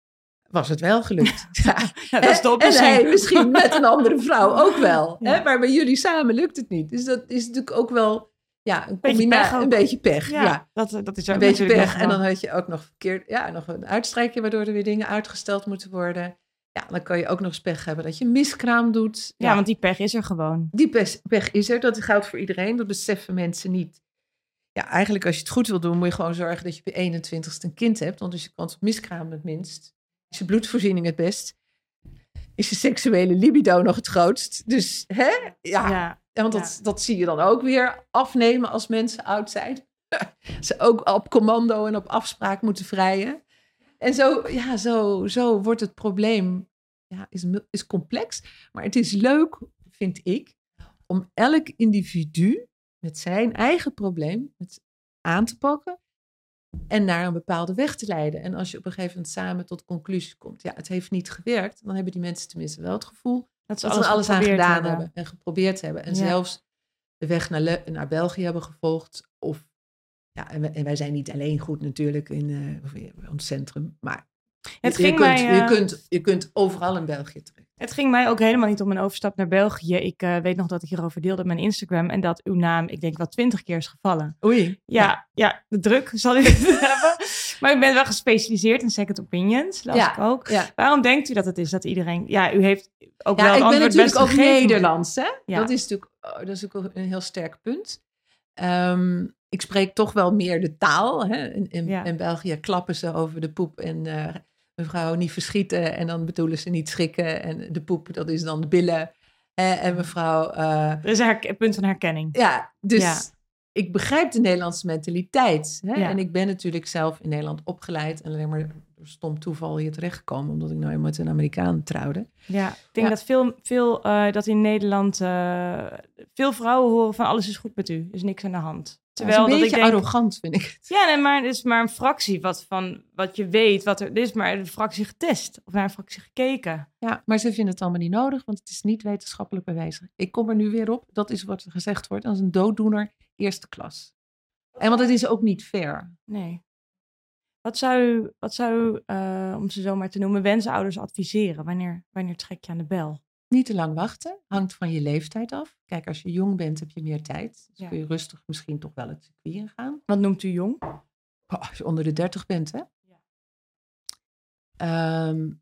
was het wel gelukt. [laughs] Ja. Ja, [laughs] dat is de En hij misschien met een andere vrouw ook wel. [laughs] Ja. Hè? Maar bij jullie samen lukt het niet. Dus dat is natuurlijk ook wel ja, een, Beetje pech een beetje pech. Ja, ja. Dat, dat is ook Een beetje pech. En dan had je ook nog verkeerd, ja, nog een uitstrijkje waardoor er weer dingen uitgesteld moeten worden. Ja, dan kan je ook nog eens pech hebben dat je miskraam doet. Ja, want die pech is er gewoon. die pech, pech is er. Dat geldt voor iedereen. Dat beseffen mensen niet. Ja, eigenlijk als je het goed wil doen, moet je gewoon zorgen dat je op je 21ste een kind hebt. Want dus je kans op miskraam het minst. Is je bloedvoorziening het best. Is je seksuele libido nog het grootst. Dus hè? Ja, Ja. ja, want dat, dat zie je dan ook weer afnemen als mensen oud zijn. [laughs] Ze ook op commando en op afspraak moeten vrijen. En zo, ja, zo, zo wordt het probleem ja, is, is complex. Maar het is leuk, vind ik, om elk individu met zijn eigen probleem met aan te pakken en naar een bepaalde weg te leiden. En als je op een gegeven moment samen tot conclusie komt, ja, het heeft niet gewerkt, dan hebben die mensen tenminste wel het gevoel dat ze alles, alles aan gedaan hebben. en geprobeerd hebben. En zelfs de weg naar, naar België hebben gevolgd. Of, ja, en, wij, zijn niet alleen goed natuurlijk in, uh, ons centrum, maar het je, ging je, kunt, mij, je, eh, kunt, je kunt overal in België terecht. Het ging mij ook helemaal niet om een overstap naar België. Ik uh, weet nog dat ik hierover deelde op mijn Instagram. En dat uw naam, ik denk wel twintig keer is gevallen. Oei. Ja, ja. de druk zal ik [laughs] hebben. Maar ik ben wel gespecialiseerd in second opinions, las ik ook. Ja. Waarom denkt u dat het is dat iedereen... Ja, u heeft ook wel ik ben natuurlijk ook Nederlands, hè? Ja. Dat is natuurlijk oh, dat is ook een heel sterk punt. Um, ik spreek toch wel meer de taal. Hè? In, in, in België klappen ze over de poep en... Uh, mevrouw niet verschieten en dan bedoelen ze niet schrikken. En de poep, dat is dan de billen. Eh, en mevrouw... Uh, er is een punt van herkenning. Ja, dus ik begrijp de Nederlandse mentaliteit. Hè? En ik ben natuurlijk zelf in Nederland opgeleid en alleen maar stom toeval hier terechtgekomen, omdat ik nou met een Amerikaan trouwde. Ja, ik denk dat veel, veel uh, dat in Nederland veel vrouwen horen van alles is goed met u, er is niks aan de hand. Terwijl dat is een beetje dat ik denk, arrogant, vind ik het. Ja, nee, maar het is maar een fractie wat, van, wat je weet. Wat er, er is maar een fractie getest of naar een fractie gekeken. Ja, maar ze vinden het allemaal niet nodig, want het is niet wetenschappelijk bewezen. Ik kom er nu weer op, dat is wat er gezegd wordt, als een dooddoener eerste klas. En want het is ook niet fair. Nee. Wat zou, wat zou uh, om ze zo maar te noemen, wensouders adviseren? Wanneer, wanneer trek je aan de bel? Niet te lang wachten, hangt van je leeftijd af. Kijk, als je jong bent heb je meer tijd. Dus kun je rustig misschien toch wel het circuit ingaan. Wat noemt u jong? Oh, als je onder de 30 bent, hè? Ja. Um,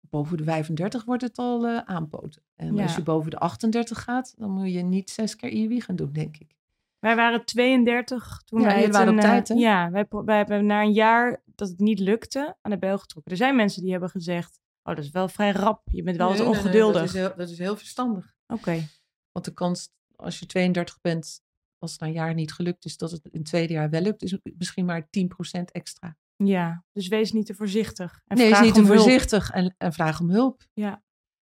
boven de 35 wordt het al uh, aanpoten. En als je boven de 38 gaat, dan moet je niet zes keer IUI gaan doen, denk ik. Wij waren 32 toen ja, wij waren op tijd, hè? Ja, wij, wij hebben na een jaar dat het niet lukte aan de bel getrokken. Er zijn mensen die hebben gezegd, Oh, dat is wel vrij rap. Je bent wel eens ongeduldig. dat, is heel, dat, is heel, verstandig. Oké. Want de kans, als je 32 bent, als het na een jaar niet gelukt is, dat het in het tweede jaar wel lukt, is misschien maar 10% extra. Ja, dus wees niet te voorzichtig. En nee, wees niet te voorzichtig en, en vraag om hulp. Ja.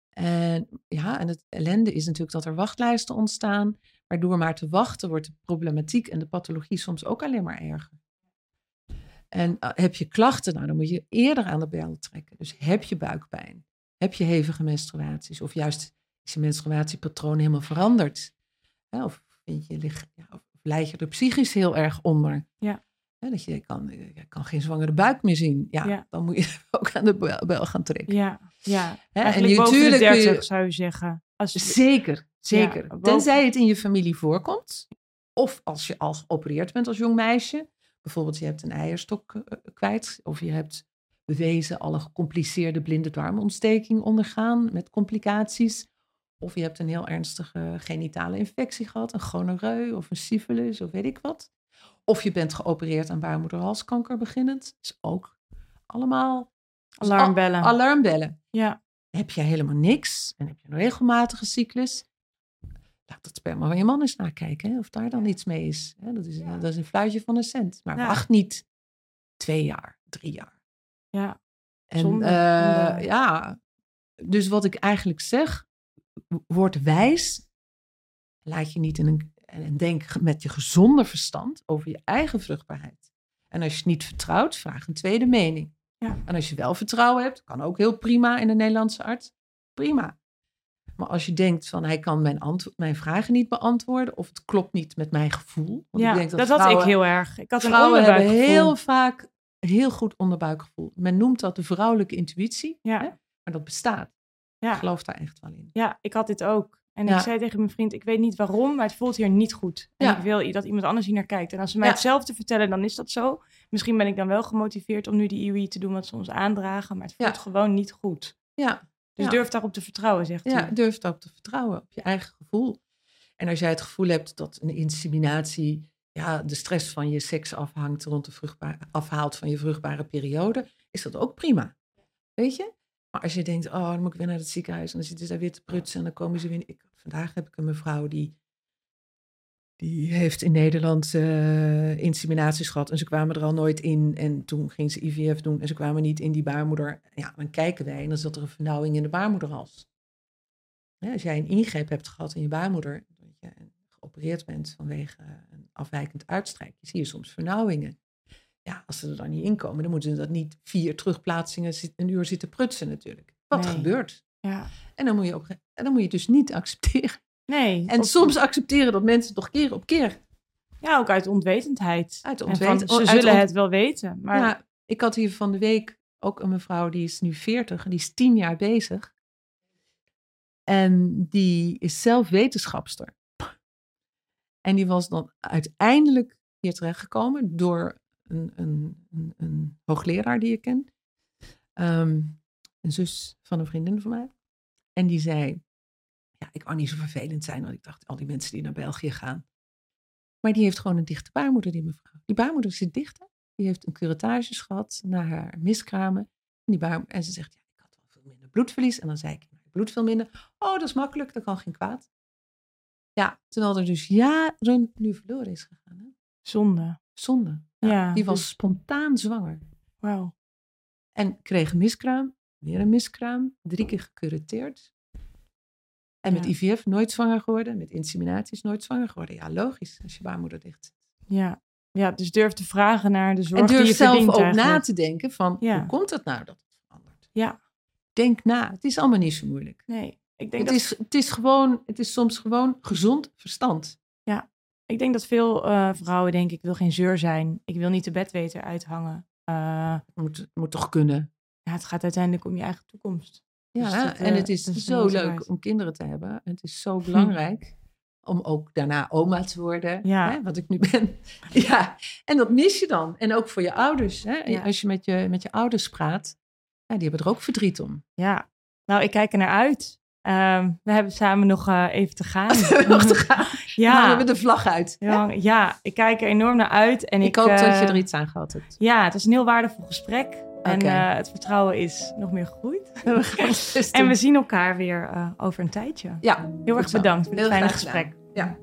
En ja, en het ellende is natuurlijk dat er wachtlijsten ontstaan. Maar door maar te wachten wordt de problematiek en de pathologie soms ook alleen maar erger. En eh, heb je klachten, nou, dan moet je eerder aan de bel trekken. Dus heb je buikpijn? Heb je hevige menstruaties? Of juist is je menstruatiepatroon helemaal veranderd? Of, vind je, ja, of leid je er psychisch heel erg onder? Ja. dat je kan, je kan geen zwangere buik meer zien. Ja, dan moet je [laughs] ook aan de bel, gaan trekken. Ja, ja. en de 30 zou je zeggen. Als je... Zeker, zeker. Tenzij het in je familie voorkomt. Of als je al geopereerd bent als jong meisje. Bijvoorbeeld, je hebt een eierstok eh, kwijt. Of je hebt bewezen alle gecompliceerde blinde darmontsteking ondergaan met complicaties. Of je hebt een heel ernstige genitale infectie gehad, een gonoreu of een syphilis of weet ik wat. Of je bent geopereerd aan baarmoederhalskanker beginnend. Is ook allemaal alarmbellen. alarmbellen. Ja. Heb je helemaal niks en heb je een regelmatige cyclus, laat het sperma van je man eens nakijken. Hè, of daar dan iets mee is. Hè, dat, is dat is een fluitje van een cent. Maar wacht niet twee jaar, drie jaar. Ja. En uh, ja, dus wat ik eigenlijk zeg, word wijs. Laat je niet in een. En denk met je gezonde verstand over je eigen vruchtbaarheid. En als je het niet vertrouwt, vraag een tweede mening. Ja. En als je wel vertrouwen hebt, kan ook heel prima in een Nederlandse arts. Prima. Maar als je denkt van hij kan mijn, mijn vragen niet beantwoorden of het klopt niet met mijn gevoel. Want ja, ik denk dat, dat had ik heel erg. Ik had een vrouwen hebben heel vaak heel goed onderbuikgevoel. Men noemt dat de vrouwelijke intuïtie, ja. Hè? maar dat bestaat. Ja. Ik geloof daar echt wel in. Ja, ik had dit ook. En ik zei tegen mijn vriend, ik weet niet waarom, maar het voelt hier niet goed. En ja. ik wil dat iemand anders hier naar kijkt. En als ze mij hetzelfde vertellen, dan is dat zo. Misschien ben ik dan wel gemotiveerd om nu die IUI te doen wat ze ons aandragen, maar het voelt gewoon niet goed. Ja, dus durf daarop te vertrouwen, zegt ja, u. durf daarop te vertrouwen, op je eigen gevoel. En als jij het gevoel hebt dat een inseminatie ja, de stress van je seks afhangt rond de vruchtbaar, afhaalt van je vruchtbare periode, is dat ook prima. Weet je? Maar als je denkt, oh, dan moet ik weer naar het ziekenhuis en dan zitten ze daar weer te prutsen en dan komen ze weer. Ik, vandaag heb ik een mevrouw die, die heeft in Nederland uh, inseminaties gehad en ze kwamen er al nooit in. En toen ging ze IVF doen en ze kwamen niet in die baarmoeder. Ja, dan kijken wij en dan zat er een vernauwing in de baarmoederhals. Ja, als jij een ingreep hebt gehad in je baarmoeder, dat je geopereerd bent vanwege een afwijkend uitstrijkje, zie je soms vernauwingen. Ja, als ze er dan niet in komen, dan moeten ze dat niet vier terugplaatsingen een uur zitten prutsen natuurlijk. Wat gebeurt? Ja. En, dan moet je op, en dan moet je dus niet accepteren. Nee. En soms accepteren dat mensen toch keer op keer. Ja, ook uit onwetendheid. Uit onwetendheid. Ze zullen het wel weten. Maar... Ja, ik had hier van de week ook een mevrouw, die is nu 40 en die is tien jaar bezig. En die is zelf wetenschapster. En die was dan uiteindelijk hier terechtgekomen door een, een, een, een hoogleraar die ik ken. Ehm, een zus van een vriendin van mij. En die zei, ja, ik wou niet zo vervelend zijn, want ik dacht, al die mensen die naar België gaan. Maar die heeft gewoon een dichte baarmoeder, die mevrouw. Die baarmoeder zit dichter. Die heeft een curettage gehad naar haar miskramen. En, die baar, en ze zegt, ja, ik had wel veel minder bloedverlies. En dan zei ik, bloed veel minder. Oh, dat is makkelijk, dat kan geen kwaad. Ja, terwijl er dus jaren nu verloren is gegaan. Hè? Zonde. Zonde. Ja, die was dus- spontaan zwanger. Wauw. En kreeg een miskraam, weer een miskraam, drie keer gecureteerd. En met IVF nooit zwanger geworden, met inseminaties nooit zwanger geworden. Ja, logisch, als je baarmoeder dicht zit. Ja. ja, dus durf te vragen naar de zorg en durf die je zelf ook na te denken van, hoe komt het nou dat het verandert? Ja. Denk na, het is allemaal niet zo moeilijk. Nee, ik denk het, dat... is, het is gewoon, het is soms gewoon gezond verstand. Ja, ik denk dat veel uh, vrouwen denken, ik wil geen zeur zijn. Ik wil niet de bedweter uithangen. Uh, moet, moet toch kunnen? Ja, het gaat uiteindelijk om je eigen toekomst. Ja, dus en het eh, is zo leuk om kinderen te hebben. Het is zo belangrijk om ook daarna oma te worden, ja. hè, wat ik nu ben. [laughs] ja, en dat mis je dan. En ook voor je ouders. Hè? Als je met, je met je ouders praat, ja, die hebben er ook verdriet om. Ja, nou, ik kijk er naar uit. Um, we hebben samen nog uh, even te gaan. [laughs] nog te [laughs] gaan. ja. Nou, we hebben de vlag uit. Ja, ja, ik kijk er enorm naar uit. En ik, ik hoop uh, dat je er iets aan gehad hebt. Ja, het is een heel waardevol gesprek. En uh, het vertrouwen is nog meer gegroeid. [laughs] We en we zien elkaar weer uh, over een tijdje. Ja, heel erg bedankt voor dit fijne gesprek. Ja.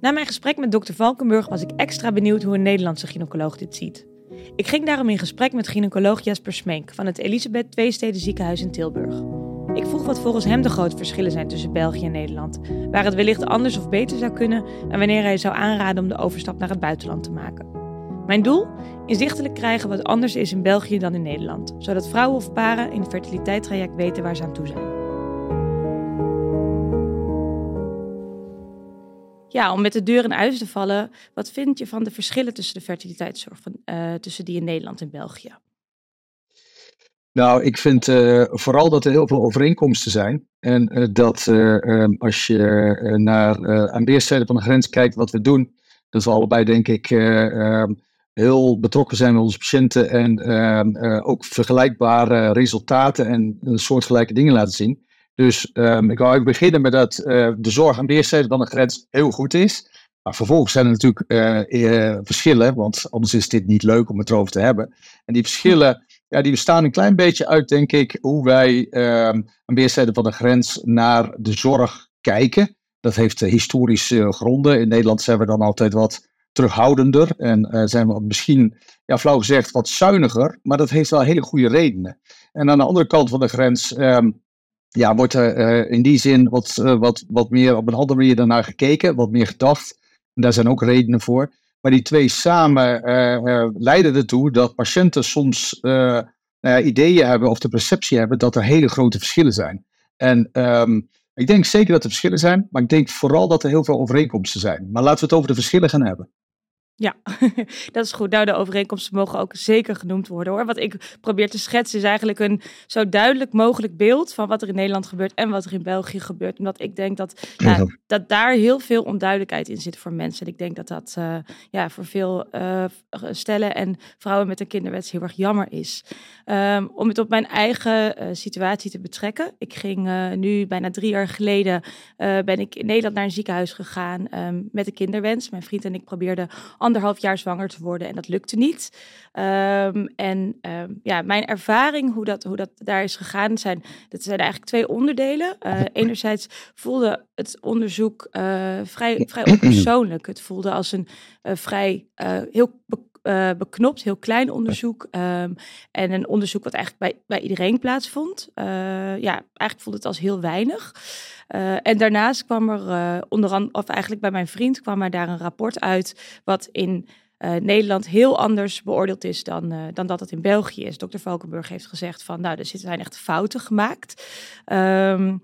Na mijn gesprek met dokter Valkenburg was ik extra benieuwd hoe een Nederlandse gynaecoloog dit ziet. Ik ging daarom in gesprek met gynaecoloog Jasper Smenk van het Elisabeth Tweesteden ziekenhuis in Tilburg. Ik vroeg wat volgens hem de grote verschillen zijn tussen België en Nederland, waar het wellicht anders of beter zou kunnen en wanneer hij zou aanraden om de overstap naar het buitenland te maken. Mijn doel? Inzichtelijk krijgen wat anders is in België dan in Nederland, zodat vrouwen of paren in het fertiliteitstraject weten waar ze aan toe zijn. Ja, om met de deur in huis te vallen, wat vind je van de verschillen tussen de fertiliteitszorg van, uh, tussen die in Nederland en België? Nou, ik vind uh, vooral dat er heel veel overeenkomsten zijn. En uh, dat uh, als je naar aan weerszijden van de grens kijkt wat we doen, dat we allebei denk ik heel betrokken zijn met onze patiënten en ook vergelijkbare resultaten en soortgelijke dingen laten zien. Dus um, ik wou beginnen met dat uh, de zorg aan weerszijden van de grens heel goed is. Maar vervolgens zijn er natuurlijk uh, verschillen, want anders is dit niet leuk om het erover te hebben. En die verschillen, ja, die bestaan een klein beetje uit, denk ik, hoe wij um, aan weerszijden van de grens naar de zorg kijken. Dat heeft historische gronden. In Nederland zijn we dan altijd wat terughoudender en zijn we misschien, ja, flauw gezegd, wat zuiniger. Maar dat heeft wel hele goede redenen. En aan de andere kant van de grens um, ja, wordt er uh, in die zin wat, uh, wat, wat meer op een andere manier daarnaar gekeken, wat meer gedacht. En daar zijn ook redenen voor. Maar die twee samen leiden ertoe dat patiënten soms nou ideeën hebben of de perceptie hebben dat er hele grote verschillen zijn. En um, ik denk zeker dat er verschillen zijn, maar ik denk vooral dat er heel veel overeenkomsten zijn. Maar laten we het over de verschillen gaan hebben. Ja, [laughs] dat is goed. Nou, de overeenkomsten mogen ook zeker genoemd worden hoor. Wat ik probeer te schetsen is eigenlijk een zo duidelijk mogelijk beeld van wat er in Nederland gebeurt en wat er in België gebeurt. Omdat ik denk dat, [clears throat] ja, dat daar heel veel onduidelijkheid in zit voor mensen. En ik denk dat dat uh, ja, voor veel uh, stellen en vrouwen met een kinderwets heel erg jammer is. Um, om het op mijn eigen uh, situatie te betrekken. Ik ging nu bijna drie jaar geleden ben ik in Nederland naar een ziekenhuis gegaan um, met een kinderwens. Mijn vriend en ik probeerden anderhalf jaar zwanger te worden en dat lukte niet. Ehm, en ehm, ja, mijn ervaring, hoe dat, hoe dat daar is gegaan, zijn, dat zijn eigenlijk twee onderdelen. Uh, enerzijds voelde het onderzoek uh, vrij, vrij [clears throat] onpersoonlijk. Het voelde als een uh, vrij heel uh, beknopt, heel klein onderzoek. Um, en een onderzoek wat eigenlijk bij, bij iedereen plaatsvond. Uh, ja, eigenlijk voelde het als heel weinig. Uh, en daarnaast kwam er onder andere, of eigenlijk bij mijn vriend, kwam er daar een rapport uit. wat in uh, Nederland heel anders beoordeeld is dan, uh, dan dat het in België is. Dr. Valkenburg heeft gezegd van, nou, er zijn echt fouten gemaakt. Um,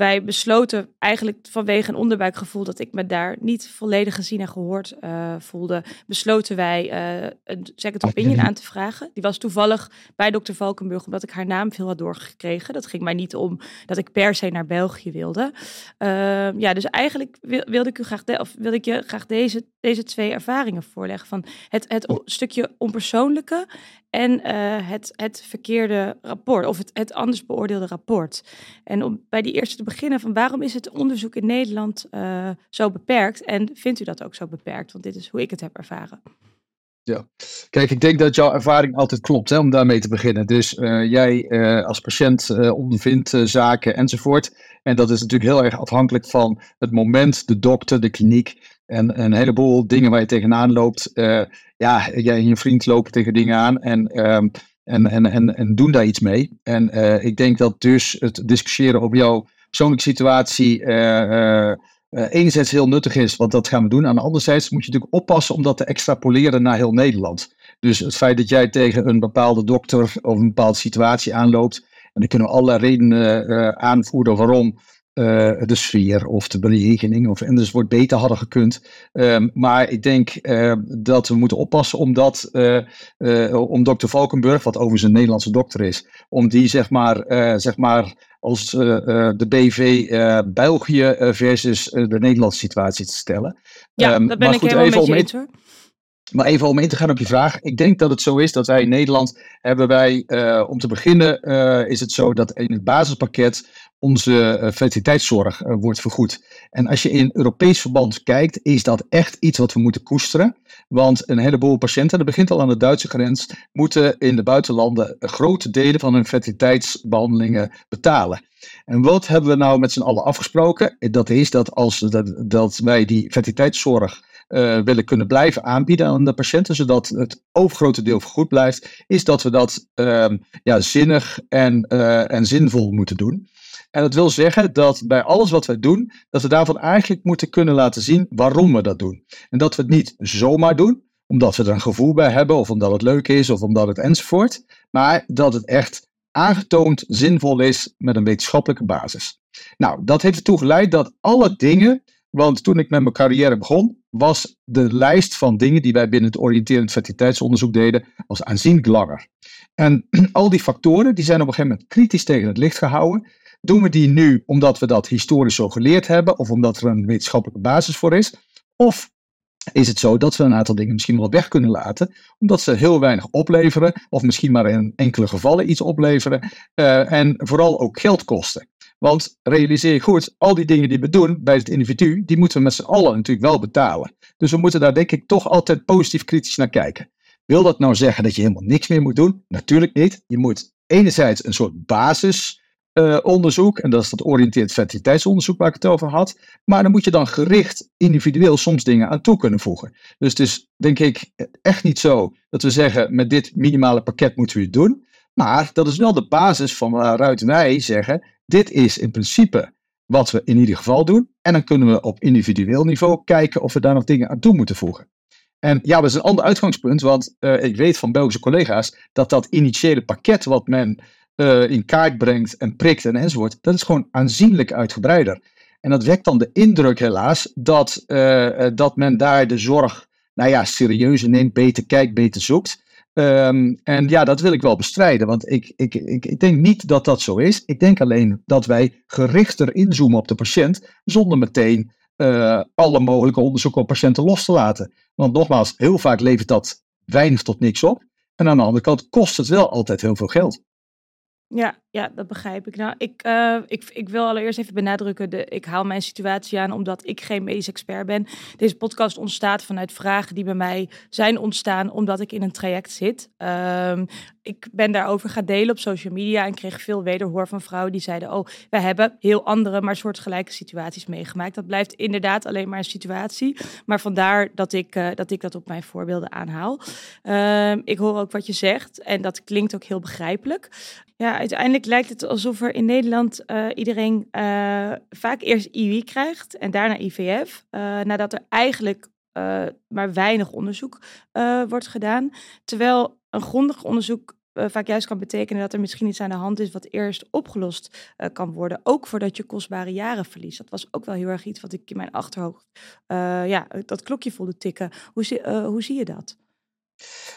wij besloten eigenlijk vanwege een onderbuikgevoel dat ik me daar niet volledig gezien en gehoord uh, voelde, besloten wij uh, een second opinion aan te vragen. Die was toevallig bij dokter Valkenburg, omdat ik haar naam veel had doorgekregen. Dat ging mij niet om dat ik per se naar België wilde. Uh, ja, dus eigenlijk wilde ik u graag, de, of wilde ik je graag deze, deze twee ervaringen voorleggen. Van het, het stukje onpersoonlijke en uh, het, het verkeerde rapport, of het, het anders beoordeelde rapport. En om bij die eerste te beginnen, van waarom is het onderzoek in Nederland uh, zo beperkt? En vindt u dat ook zo beperkt? Want dit is hoe ik het heb ervaren. Ja, kijk, ik denk dat jouw ervaring altijd klopt, hè, om daarmee te beginnen. Dus uh, jij als patiënt ondervindt zaken enzovoort. En dat is natuurlijk heel erg afhankelijk van het moment, de dokter, de kliniek en een heleboel dingen waar je tegenaan loopt. Uh, ja, jij en je vriend lopen tegen dingen aan en, um, en, en, en, en doen daar iets mee. En uh, ik denk dat dus het discussiëren over jouw persoonlijke situatie uh, enerzijds heel nuttig is, want dat gaan we doen. Andere zijde moet je natuurlijk oppassen om dat te extrapoleren naar heel Nederland. Dus het feit dat jij tegen een bepaalde dokter of een bepaalde situatie aanloopt, en dan kunnen we allerlei redenen aanvoeren waarom uh, de sfeer of de berekening of enzovoort beter hadden gekund. Um, maar ik denk uh, dat we moeten oppassen omdat, uh, om dokter Valkenburg, wat overigens een Nederlandse dokter is, om die zeg maar, zeg maar als de BV België versus de Nederlandse situatie te stellen. Ja, um, daar ben ik goed, helemaal met je. Maar even om in te gaan op je vraag. Ik denk dat het zo is dat wij in Nederland hebben wij, uh, om te beginnen, uh, is het zo dat in het basispakket onze uh, fertiliteitszorg wordt vergoed. En als je in Europees verband kijkt, is dat echt iets wat we moeten koesteren. Want een heleboel patiënten, dat begint al aan de Duitse grens, moeten in de buitenlanden grote delen van hun fertiliteitsbehandelingen betalen. En wat hebben we nou met z'n allen afgesproken? Dat is dat als dat, wij die fertiliteitszorg willen kunnen blijven aanbieden aan de patiënten, zodat het overgrote deel vergoed blijft, is dat we dat uh, ja, zinnig en, en zinvol moeten doen. En dat wil zeggen dat bij alles wat wij doen, dat we daarvan eigenlijk moeten kunnen laten zien waarom we dat doen. En dat we het niet zomaar doen, omdat we er een gevoel bij hebben, of omdat het leuk is, of omdat het enzovoort, maar dat het echt aangetoond zinvol is met een wetenschappelijke basis. Nou, dat heeft ertoe geleid dat alle dingen want toen ik met mijn carrière begon, was de lijst van dingen die wij binnen het oriënterend fertiliteitsonderzoek deden, was aanzienlijk langer. En [clears throat] al die factoren die zijn op een gegeven moment kritisch tegen het licht gehouden. Doen we die nu omdat we dat historisch zo geleerd hebben, of omdat er een wetenschappelijke basis voor is? Of is het zo dat we een aantal dingen misschien wel weg kunnen laten, omdat ze heel weinig opleveren, of misschien maar in enkele gevallen iets opleveren, uh, en vooral ook geld kosten. Want realiseer je goed, al die dingen die we doen bij het individu, die moeten we met z'n allen natuurlijk wel betalen. Dus we moeten daar denk ik toch altijd positief kritisch naar kijken. Wil dat nou zeggen dat je helemaal niks meer moet doen? Natuurlijk niet. Je moet enerzijds een soort basisonderzoek, uh, en dat is dat oriënteerd fertiliteitsonderzoek waar ik het over had. Maar dan moet je dan gericht individueel soms dingen aan toe kunnen voegen. Dus het is denk ik echt niet zo dat we zeggen met dit minimale pakket moeten we het doen. Maar dat is wel de basis van waaruit wij zeggen, dit is in principe wat we in ieder geval doen. En dan kunnen we op individueel niveau kijken of we daar nog dingen aan toe moeten voegen. En ja, dat is een ander uitgangspunt, want uh, ik weet van Belgische collega's dat dat initiële pakket wat men uh, in kaart brengt en prikt en enzovoort, dat is gewoon aanzienlijk uitgebreider. En dat wekt dan de indruk helaas dat, uh, dat men daar de zorg, nou ja, serieuzer neemt, beter kijkt, beter zoekt. Um, en ja, dat wil ik wel bestrijden, want ik, ik, ik, ik denk niet dat dat zo is. Ik denk alleen dat wij gerichter inzoomen op de patiënt, zonder meteen alle mogelijke onderzoeken op patiënten los te laten. Want nogmaals, heel vaak levert dat weinig tot niks op. En aan de andere kant kost het wel altijd heel veel geld. Ja, ja, dat begrijp ik. Nou, ik, uh, ik, ik wil allereerst even benadrukken, de, ik haal mijn situatie aan omdat ik geen medisch expert ben. Deze podcast ontstaat vanuit vragen die bij mij zijn ontstaan omdat ik in een traject zit. Um, ik ben daarover gaan delen op social media en kreeg veel wederhoor van vrouwen die zeiden: Oh, we hebben heel andere, maar soortgelijke situaties meegemaakt. Dat blijft inderdaad alleen maar een situatie. Maar vandaar dat ik, uh, dat, ik dat op mijn voorbeelden aanhaal. Uh, ik hoor ook wat je zegt en dat klinkt ook heel begrijpelijk. Ja, uiteindelijk lijkt het alsof er in Nederland uh, iedereen uh, vaak eerst IWI krijgt en daarna IVF. Uh, nadat er eigenlijk maar weinig onderzoek wordt gedaan. Terwijl een grondig onderzoek vaak juist kan betekenen dat er misschien iets aan de hand is wat eerst opgelost kan worden. Ook voordat je kostbare jaren verliest. Dat was ook wel heel erg iets wat ik in mijn achterhoofd, ja, dat klokje voelde tikken. Hoe, hoe zie je dat?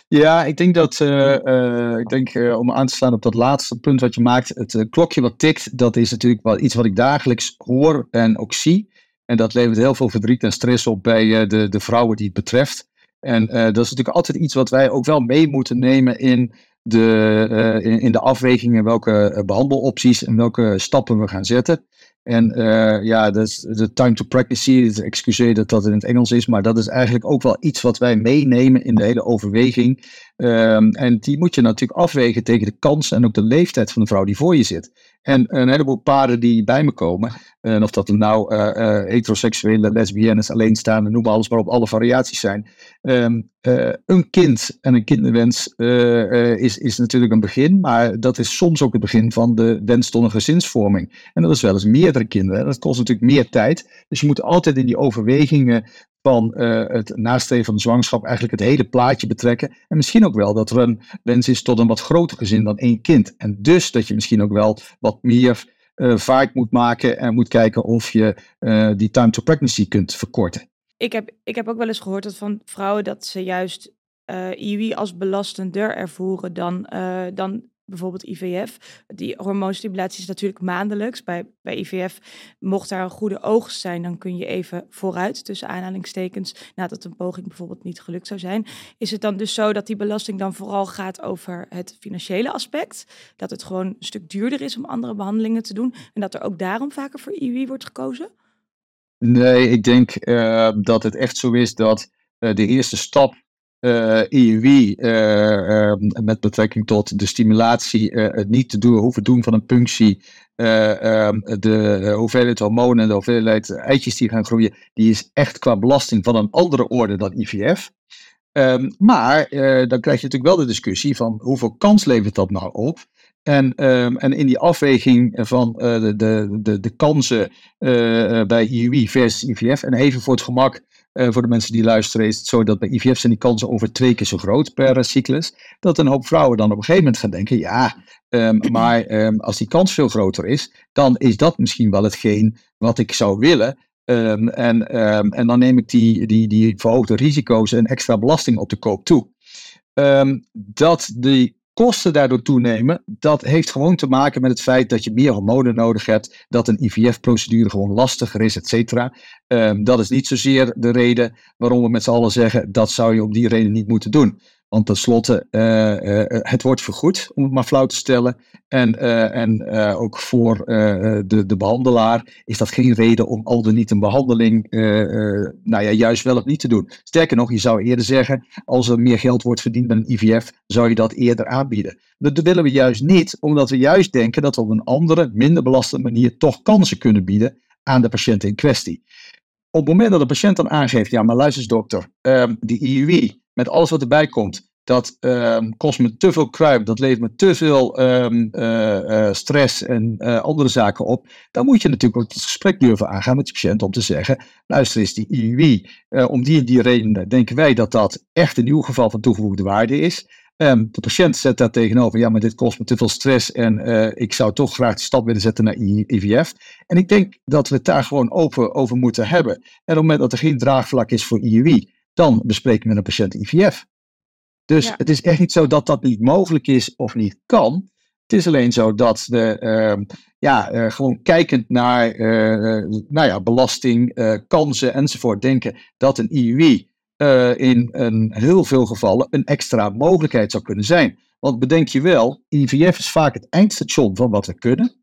Ja, ik denk dat, uh, uh, ik denk uh, om aan te slaan op dat laatste punt wat je maakt, het klokje wat tikt, dat is natuurlijk wel iets wat ik dagelijks hoor en ook zie. En dat levert heel veel verdriet en stress op bij de, de vrouwen die het betreft. En dat is natuurlijk altijd iets wat wij ook wel mee moeten nemen in de, in, de afwegingen welke behandelopties en welke stappen we gaan zetten. En uh, ja, de time to practice, excuseer dat dat in het Engels is, maar dat is eigenlijk ook wel iets wat wij meenemen in de hele overweging. Um, en die moet je natuurlijk afwegen tegen de kans en ook de leeftijd van de vrouw die voor je zit. En een heleboel paren die bij me komen, en of dat er nou uh, uh, heteroseksuele, lesbiennes, alleenstaande, noem alles maar op, alle variaties zijn. Um, een kind en een kinderwens is, is natuurlijk een begin, maar dat is soms ook het begin van de wens tot een gezinsvorming. En dat is wel eens meerdere kinderen. Dat kost natuurlijk meer tijd. Dus je moet altijd in die overwegingen van uh, het nastreven van de zwangerschap eigenlijk het hele plaatje betrekken. En misschien ook wel dat er een wens is tot een wat groter gezin dan één kind. En dus dat je misschien ook wel wat meer uh, vaart moet maken en moet kijken of je uh, die time to pregnancy kunt verkorten. Ik heb, ik heb ook wel eens gehoord dat van vrouwen dat ze juist IUI als belastender ervoeren dan, dan bijvoorbeeld IVF. Die hormoonstimulatie is natuurlijk maandelijks. Bij, bij IVF, mocht daar een goede oogst zijn, dan kun je even vooruit, tussen aanhalingstekens, nadat een poging bijvoorbeeld niet gelukt zou zijn. Is het dan dus zo dat die belasting dan vooral gaat over het financiële aspect? Dat het gewoon een stuk duurder is om andere behandelingen te doen en dat er ook daarom vaker voor IUI wordt gekozen? Nee, ik denk uh, dat het echt zo is dat uh, de eerste stap uh, eh, IUI uh, uh, met betrekking tot de stimulatie, het niet te doen, hoeven doen van een punctie, ehm, de hoeveelheid hormonen en de hoeveelheid eitjes die gaan groeien, die is echt qua belasting van een andere orde dan IVF. Um, maar dan krijg je natuurlijk wel de discussie van hoeveel kans levert dat nou op? En, en in die afweging van de, de, de, de kansen bij IUI versus IVF, en even voor het gemak uh, voor de mensen die luisteren, is het zo dat bij IVF zijn die kansen over twee keer zo groot per uh, cyclus. Dat een hoop vrouwen dan op een gegeven moment gaan denken: ja, um, [clears throat] maar um, als die kans veel groter is, dan is dat misschien wel hetgeen wat ik zou willen. Um, en, en dan neem ik die, die, die verhoogde risico's en extra belasting op de koop toe. dat die kosten daardoor toenemen, dat heeft gewoon te maken met het feit dat je meer hormonen nodig hebt, dat een IVF-procedure gewoon lastiger is, et cetera. Um, dat is niet zozeer de reden waarom we met z'n allen zeggen dat zou je om die reden niet moeten doen. Want tenslotte, uh, uh, het wordt vergoed, om het maar flauw te stellen. En, uh, en ook voor de, de behandelaar is dat geen reden om al dan niet een behandeling, nou ja, juist wel of niet te doen. Sterker nog, je zou eerder zeggen, als er meer geld wordt verdiend met een IVF, zou je dat eerder aanbieden. Dat willen we juist niet, omdat we juist denken dat we op een andere, minder belastende manier toch kansen kunnen bieden aan de patiënt in kwestie. Op het moment dat de patiënt dan aangeeft, ja, maar luister dokter, um, die IUI, met alles wat erbij komt, dat um, kost me te veel kruip, dat levert me te veel um, uh, uh, stress en uh, andere zaken op. Dan moet je natuurlijk ook het gesprek durven aangaan met de patiënt om te zeggen: luister eens, die IUI, om die en die redenen denken wij dat dat echt in uw geval van toegevoegde waarde is. Um, de patiënt zet daar tegenover, ja, maar dit kost me te veel stress en ik zou toch graag de stap willen zetten naar IVF. En ik denk dat we het daar gewoon open over moeten hebben. En op het moment dat er geen draagvlak is voor IUI, dan bespreken we met een patiënt IVF. Dus het is echt niet zo dat dat niet mogelijk is of niet kan. Het is alleen zo dat de, uh, ja, uh, gewoon kijkend naar uh, nou ja, belasting, kansen enzovoort, denken dat een IUI in een heel veel gevallen een extra mogelijkheid zou kunnen zijn. Want bedenk je wel, IVF is vaak het eindstation van wat we kunnen.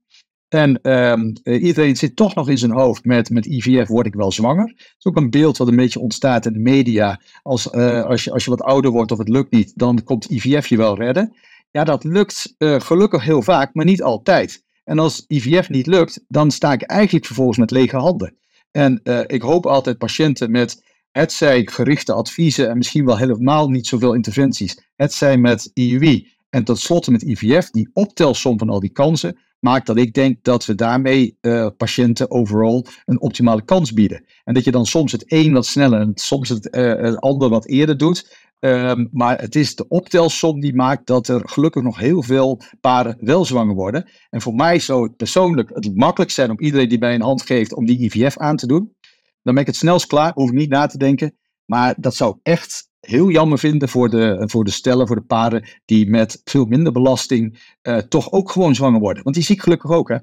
En ehm, eh, iedereen zit toch nog in zijn hoofd met, met IVF word ik wel zwanger. Het is ook een beeld wat een beetje ontstaat in de media. Als, uh, als, je, als je wat ouder wordt of het lukt niet, dan komt IVF je wel redden. Ja, dat lukt uh, gelukkig heel vaak, maar niet altijd. En als IVF niet lukt, dan sta ik eigenlijk vervolgens met lege handen. En ik hoop altijd patiënten met het zij gerichte adviezen en misschien wel helemaal niet zoveel interventies. Het zij met IUI en tot slot met IVF, die optelsom van al die kansen, maakt dat ik denk dat we daarmee uh, patiënten overal een optimale kans bieden. En dat je dan soms het een wat sneller en soms het, het ander wat eerder doet. Um, maar het is de optelsom die maakt dat er gelukkig nog heel veel paren wel zwanger worden. En voor mij zou het persoonlijk het makkelijk zijn om iedereen die mij een hand geeft om die IVF aan te doen. Dan ben ik het snelst klaar, hoef ik niet na te denken. Maar dat zou echt heel jammer vinden voor de, voor de stellen, voor de paren die met veel minder belasting uh, toch ook gewoon zwanger worden. Want die zie ik gelukkig ook, hè?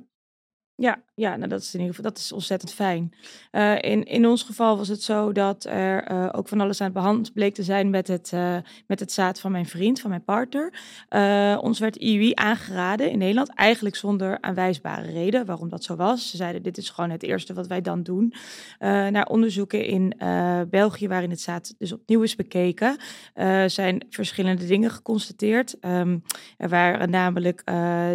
Ja, ja nou dat is in ieder geval dat is ontzettend fijn. Uh, in, in ons geval was het zo dat er uh, ook van alles aan de hand bleek te zijn met het, uh, met het zaad van mijn vriend, van mijn partner. ons werd IUI aangeraden in Nederland, eigenlijk zonder aanwijsbare reden waarom dat zo was. Ze zeiden: Dit is gewoon het eerste wat wij dan doen. naar onderzoeken in België, waarin het zaad dus opnieuw is bekeken, zijn verschillende dingen geconstateerd. Um, er waren namelijk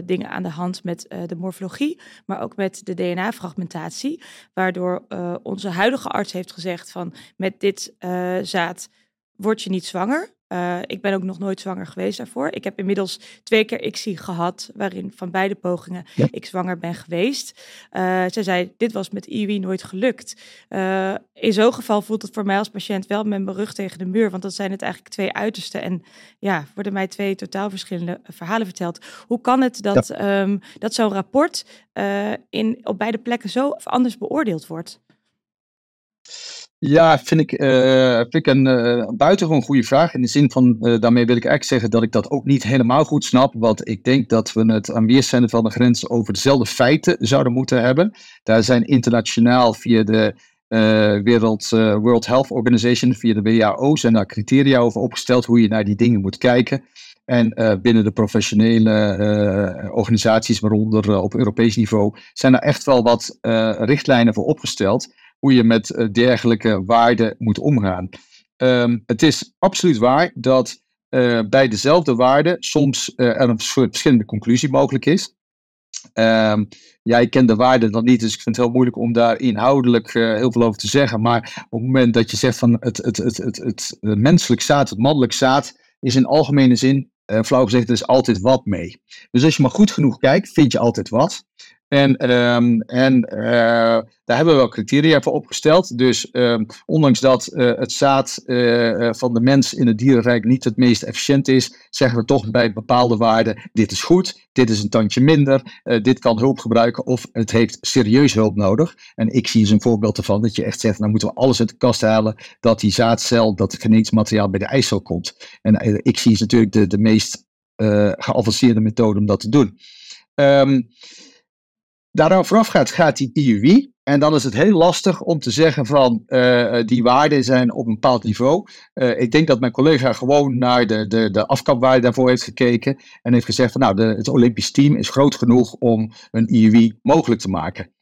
dingen aan de hand met de morfologie, maar ook met de DNA-fragmentatie, waardoor uh, onze huidige arts heeft gezegd van met dit uh, zaad word je niet zwanger. Uh, ik ben ook nog nooit zwanger geweest daarvoor. Ik heb inmiddels twee keer ICSI gehad, waarin van beide pogingen ja. ik zwanger ben geweest. Uh, zij zei, dit was met IUI nooit gelukt. Uh, in zo'n geval voelt het voor mij als patiënt wel met mijn rug tegen de muur, want dat zijn het eigenlijk twee uitersten. En ja, worden mij twee totaal verschillende verhalen verteld. Hoe kan het dat, ja. um, dat zo'n rapport in, op beide plekken zo anders beoordeeld wordt? Ja, vind ik, uh, vind ik een uh, buitengewoon goede vraag. In de zin van, uh, daarmee wil ik eigenlijk zeggen dat ik dat ook niet helemaal goed snap. Want ik denk dat we het aan weerszijden van de grens over dezelfde feiten zouden moeten hebben. Daar zijn internationaal via de Wereld, World Health Organization, via de WHO, zijn daar criteria over opgesteld hoe je naar die dingen moet kijken. En binnen de professionele organisaties, waaronder op Europees niveau, zijn er echt wel wat richtlijnen voor opgesteld hoe je met uh, dergelijke waarden moet omgaan. Um, het is absoluut waar dat uh, bij dezelfde waarden soms uh, er een verschillende conclusie mogelijk is. Um, jij kent de waarden dan niet, dus ik vind het heel moeilijk om daar inhoudelijk heel veel over te zeggen. Maar op het moment dat je zegt van het, het, het, het, het, het menselijk zaad, het mannelijk zaad, is in algemene zin, flauw gezegd, er is altijd wat mee. Dus als je maar goed genoeg kijkt, vind je altijd wat. En, um, en uh, daar hebben we wel criteria voor opgesteld. Dus um, ondanks dat uh, het zaad uh, van de mens in het dierenrijk niet het meest efficiënt is, zeggen we toch bij bepaalde waarden: dit is goed, dit is een tandje minder, dit kan hulp gebruiken of het heeft serieus hulp nodig. En ik zie eens een voorbeeld ervan dat je echt zegt: nou moeten we alles uit de kast halen dat die zaadcel, dat genetisch materiaal bij de eicel komt. En ik zie is natuurlijk de, de meest geavanceerde methode om dat te doen. Um, daaraan voorafgaat gaat die IUI. En dan is het heel lastig om te zeggen van uh, die waarden zijn op een bepaald niveau. Uh, ik denk dat mijn collega gewoon naar de, de, de afkapwaarde daarvoor heeft gekeken. En heeft gezegd van nou, de, het Olympisch team is groot genoeg om een IUI mogelijk te maken.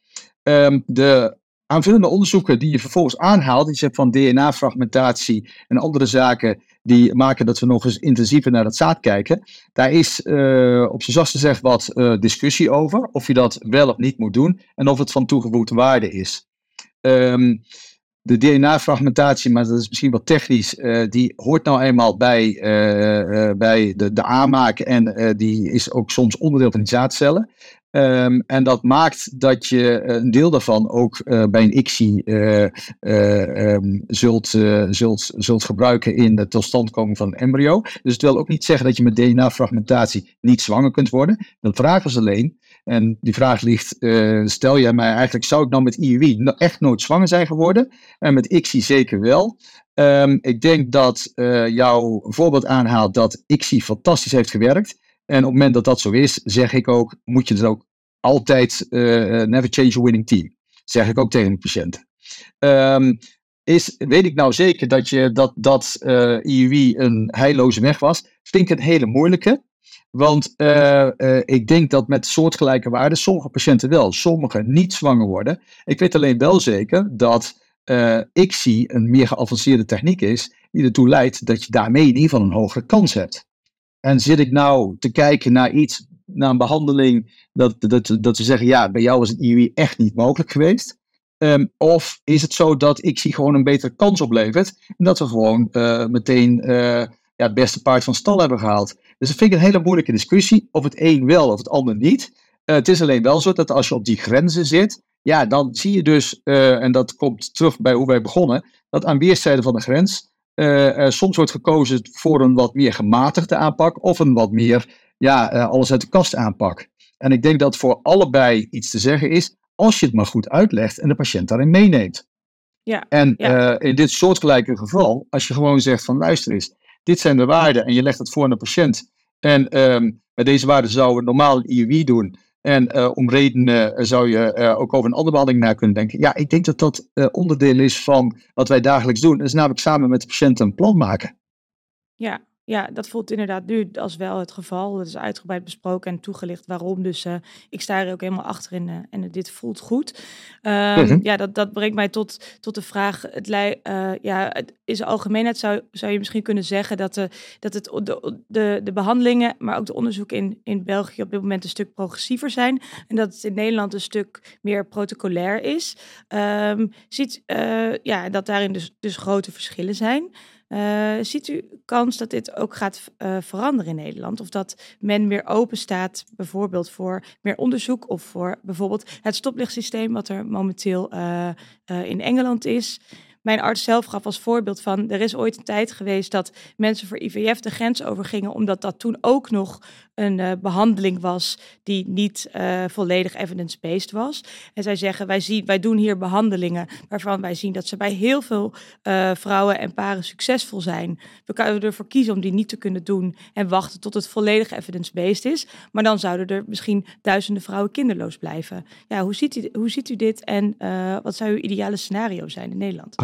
Um, de aanvullende onderzoeken die je vervolgens aanhaalt, die zijn van DNA-fragmentatie en andere zaken, die maken dat we nog eens intensiever naar het zaad kijken. Daar is uh, op zijn zachtste gezegd wat uh, discussie over, of je dat wel of niet moet doen en of het van toegevoegde waarde is. Um, de DNA-fragmentatie, maar dat is misschien wat technisch, uh, die hoort nou eenmaal bij, bij de, de aanmaak en die is ook soms onderdeel van die zaadcellen. Um, en dat maakt dat je een deel daarvan ook uh, bij een ICSI uh, um, zult, zult, zult gebruiken in de totstandkoming van een embryo. Dus het wil ook niet zeggen dat je met DNA-fragmentatie niet zwanger kunt worden. De vraag is alleen, en die vraag ligt, stel jij mij eigenlijk, zou ik nou met IUI echt nooit zwanger zijn geworden? En met ICSI zeker wel. Um, ik denk dat jouw voorbeeld aanhaalt dat ICSI fantastisch heeft gewerkt. En op het moment dat dat zo is, zeg ik ook, moet je er ook altijd uh, never change a winning team. Zeg ik ook tegen de patiënten. Um, is, weet ik nou zeker dat, je, dat, dat IUI een heilloze weg was? Vind ik een hele moeilijke. Want ik denk dat met soortgelijke waarden sommige patiënten wel, sommige niet zwanger worden. Ik weet alleen wel zeker dat ik zie een meer geavanceerde techniek is die ertoe leidt dat je daarmee in ieder geval een hogere kans hebt. En zit ik nou te kijken naar iets, naar een behandeling, dat, dat, dat ze zeggen, ja, bij jou was het IUI echt niet mogelijk geweest. Ehm, of is het zo dat ik zie gewoon een betere kans oplevert en dat we gewoon uh, meteen uh, ja, het beste paard van stal hebben gehaald. Dus dat vind ik een hele moeilijke discussie, of het een wel of het ander niet. Uh, het is alleen wel zo dat als je op die grenzen zit, ja, dan zie je dus, en dat komt terug bij hoe wij begonnen, dat aan weerszijden van de grens soms wordt gekozen voor een wat meer gematigde aanpak of een wat meer ja, uh, alles uit de kast aanpak. En ik denk dat voor allebei iets te zeggen is als je het maar goed uitlegt en de patiënt daarin meeneemt. Ja, en ja. in dit soortgelijke geval, als je gewoon zegt van luister eens, dit zijn de waarden en je legt het voor aan de patiënt. En um, met deze waarden zouden we normaal een IUI doen. En uh, om redenen uh, zou je uh, ook over een andere behandeling na kunnen denken. Ja, ik denk dat dat onderdeel is van wat wij dagelijks doen. Dat is namelijk samen met de patiënt een plan maken. Ja, ja, dat voelt inderdaad nu als wel het geval. Dat is uitgebreid besproken en toegelicht waarom. Dus uh, ik sta er ook helemaal achter in uh, en dit voelt goed. Um, Ja, dat, dat brengt mij tot, tot de vraag. Het, uh, ja, het is de algemeenheid zou, zou je misschien kunnen zeggen dat, de, dat het, de, de, de behandelingen, maar ook de onderzoeken in, in België op dit moment een stuk progressiever zijn. En dat het in Nederland een stuk meer protocolair is. Um, ziet ja, dat daarin dus, dus grote verschillen zijn. Uh, ziet u kans dat dit ook gaat uh, veranderen in Nederland? Of dat men meer open staat, bijvoorbeeld voor meer onderzoek of voor bijvoorbeeld het stoplichtsysteem, wat er momenteel uh, in Engeland is? Mijn arts zelf gaf als voorbeeld van, er is ooit een tijd geweest dat mensen voor IVF de grens overgingen, omdat dat toen ook nog een uh, behandeling was die niet uh, volledig evidence-based was. En zij zeggen, wij, zien, wij doen hier behandelingen waarvan wij zien dat ze bij heel veel uh, vrouwen en paren succesvol zijn. We kunnen ervoor kiezen om die niet te kunnen doen en wachten tot het volledig evidence-based is. Maar dan zouden er misschien duizenden vrouwen kinderloos blijven. Ja, hoe ziet u, hoe ziet u dit en wat zou uw ideale scenario zijn in Nederland?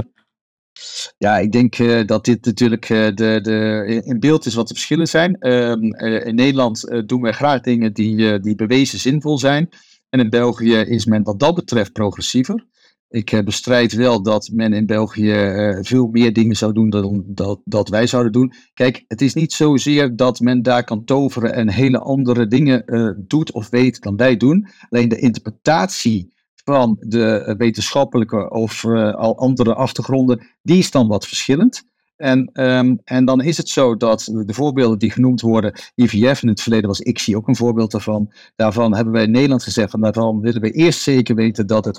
Ja, ik denk uh, dat dit natuurlijk uh, de, de, in beeld is wat de verschillen zijn. Um, uh, in Nederland doen wij graag dingen die, die bewezen zinvol zijn. En in België is men wat dat betreft progressiever. Ik bestrijd wel dat men in België veel meer dingen zou doen dan dat, dat wij zouden doen. Kijk, het is niet zozeer dat men daar kan toveren en hele andere dingen doet of weet dan wij doen. Alleen de interpretatie van de wetenschappelijke of uh, al andere achtergronden, die is dan wat verschillend. En, um, en dan is het zo dat de voorbeelden die genoemd worden, IVF in het verleden was ICSI ook een voorbeeld daarvan. Daarvan hebben wij in Nederland gezegd, van daarvan willen we eerst zeker weten dat het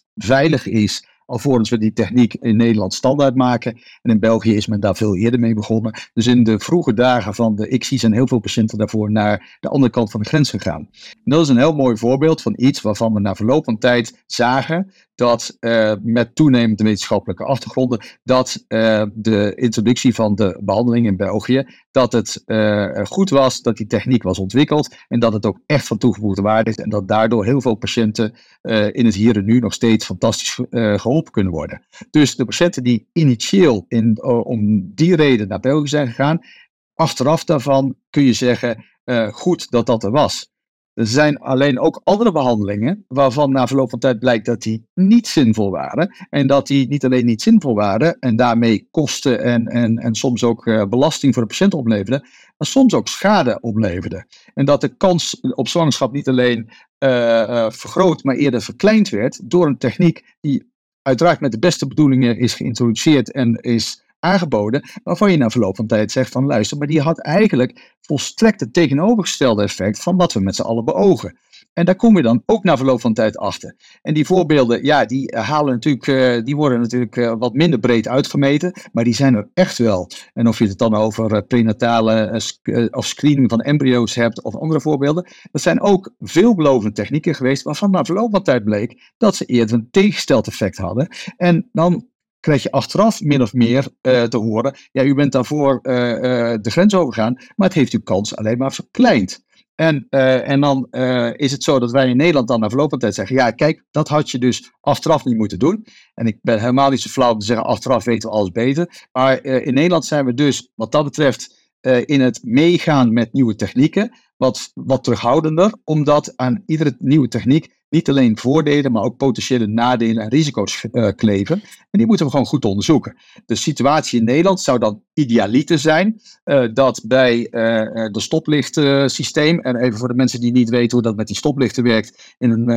100% veilig is alvorens we die techniek in Nederland standaard maken. En in België is men daar veel eerder mee begonnen. Dus in de vroege dagen van de ICSI zijn heel veel patiënten daarvoor naar de andere kant van de grens gegaan. Dat is een heel mooi voorbeeld van iets waarvan we na verloop van tijd zagen dat uh, met toenemende wetenschappelijke achtergronden, dat uh, de introductie van de behandeling in België, dat het uh, goed was, dat die techniek was ontwikkeld en dat het ook echt van toegevoegde waarde is en dat daardoor heel veel patiënten in het hier en nu nog steeds fantastisch geholpen kunnen worden. Dus de patiënten die initieel in, om die reden naar België zijn gegaan, achteraf daarvan kun je zeggen, goed dat dat er was. Er zijn alleen ook andere behandelingen waarvan na verloop van tijd blijkt dat die niet zinvol waren. En dat die niet alleen niet zinvol waren en daarmee kosten en, en, en soms ook uh, belasting voor de patiënt opleverden, maar soms ook schade opleverden. En dat de kans op zwangerschap niet alleen uh, uh, vergroot, maar eerder verkleind werd door een techniek die uiteraard met de beste bedoelingen is geïntroduceerd en is aangeboden, waarvan je na verloop van tijd zegt van luister, maar die had eigenlijk volstrekt het tegenovergestelde effect van wat we met z'n allen beogen. En daar kom je dan ook na verloop van tijd achter. En die voorbeelden, ja, die, halen natuurlijk, uh, die worden natuurlijk uh, wat minder breed uitgemeten, maar die zijn er echt wel. En of je het dan over prenatale of screening van embryo's hebt of andere voorbeelden, dat zijn ook veelbelovende technieken geweest waarvan na verloop van tijd bleek dat ze eerder een tegengesteld effect hadden. En dan krijg je achteraf min of meer uh, te horen, ja, u bent daarvoor uh, uh, de grens overgegaan, maar het heeft uw kans alleen maar verkleind. En, en dan is het zo dat wij in Nederland dan na verloop van tijd zeggen, ja, kijk, dat had je dus achteraf niet moeten doen. En ik ben helemaal niet zo flauw om te zeggen, achteraf weten we alles beter. Maar in Nederland zijn we dus, wat dat betreft, in het meegaan met nieuwe technieken wat, wat terughoudender, omdat aan iedere nieuwe techniek niet alleen voordelen, maar ook potentiële nadelen en risico's uh, kleven. En die moeten we gewoon goed onderzoeken. De situatie in Nederland zou dan idealiter zijn uh, dat bij uh, de stoplichtsysteem, en even voor de mensen die niet weten hoe dat met die stoplichten werkt, in,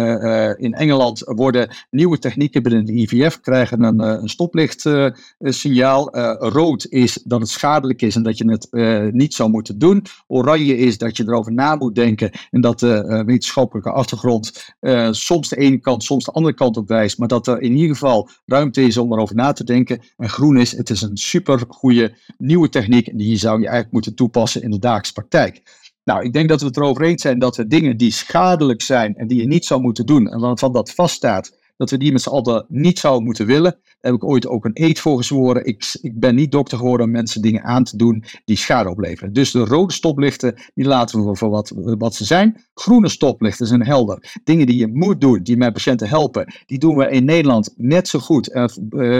in Engeland worden nieuwe technieken binnen de IVF, krijgen een, een stoplichtsignaal. rood is dat het schadelijk is en dat je het niet zou moeten doen. Oranje is dat je erover na moet denken en dat de wetenschappelijke achtergrond soms de ene kant, soms de andere kant op wijst, maar dat er in ieder geval ruimte is om erover na te denken. En groen is, het is een super goede nieuwe techniek en die zou je eigenlijk moeten toepassen in de dagelijkse praktijk. Nou, ik denk dat we het erover eens zijn dat we dingen die schadelijk zijn en die je niet zou moeten doen, en waarvan dat vaststaat, dat we die met z'n allen niet zouden moeten willen. Daar heb ik ooit ook een eet voor gezworen. Ik, ik ben niet dokter geworden om mensen dingen aan te doen die schade opleveren. Dus de rode stoplichten, die laten we voor wat, wat ze zijn. Groene stoplichten zijn helder. Dingen die je moet doen, die mijn patiënten helpen, die doen we in Nederland net zo goed, uh,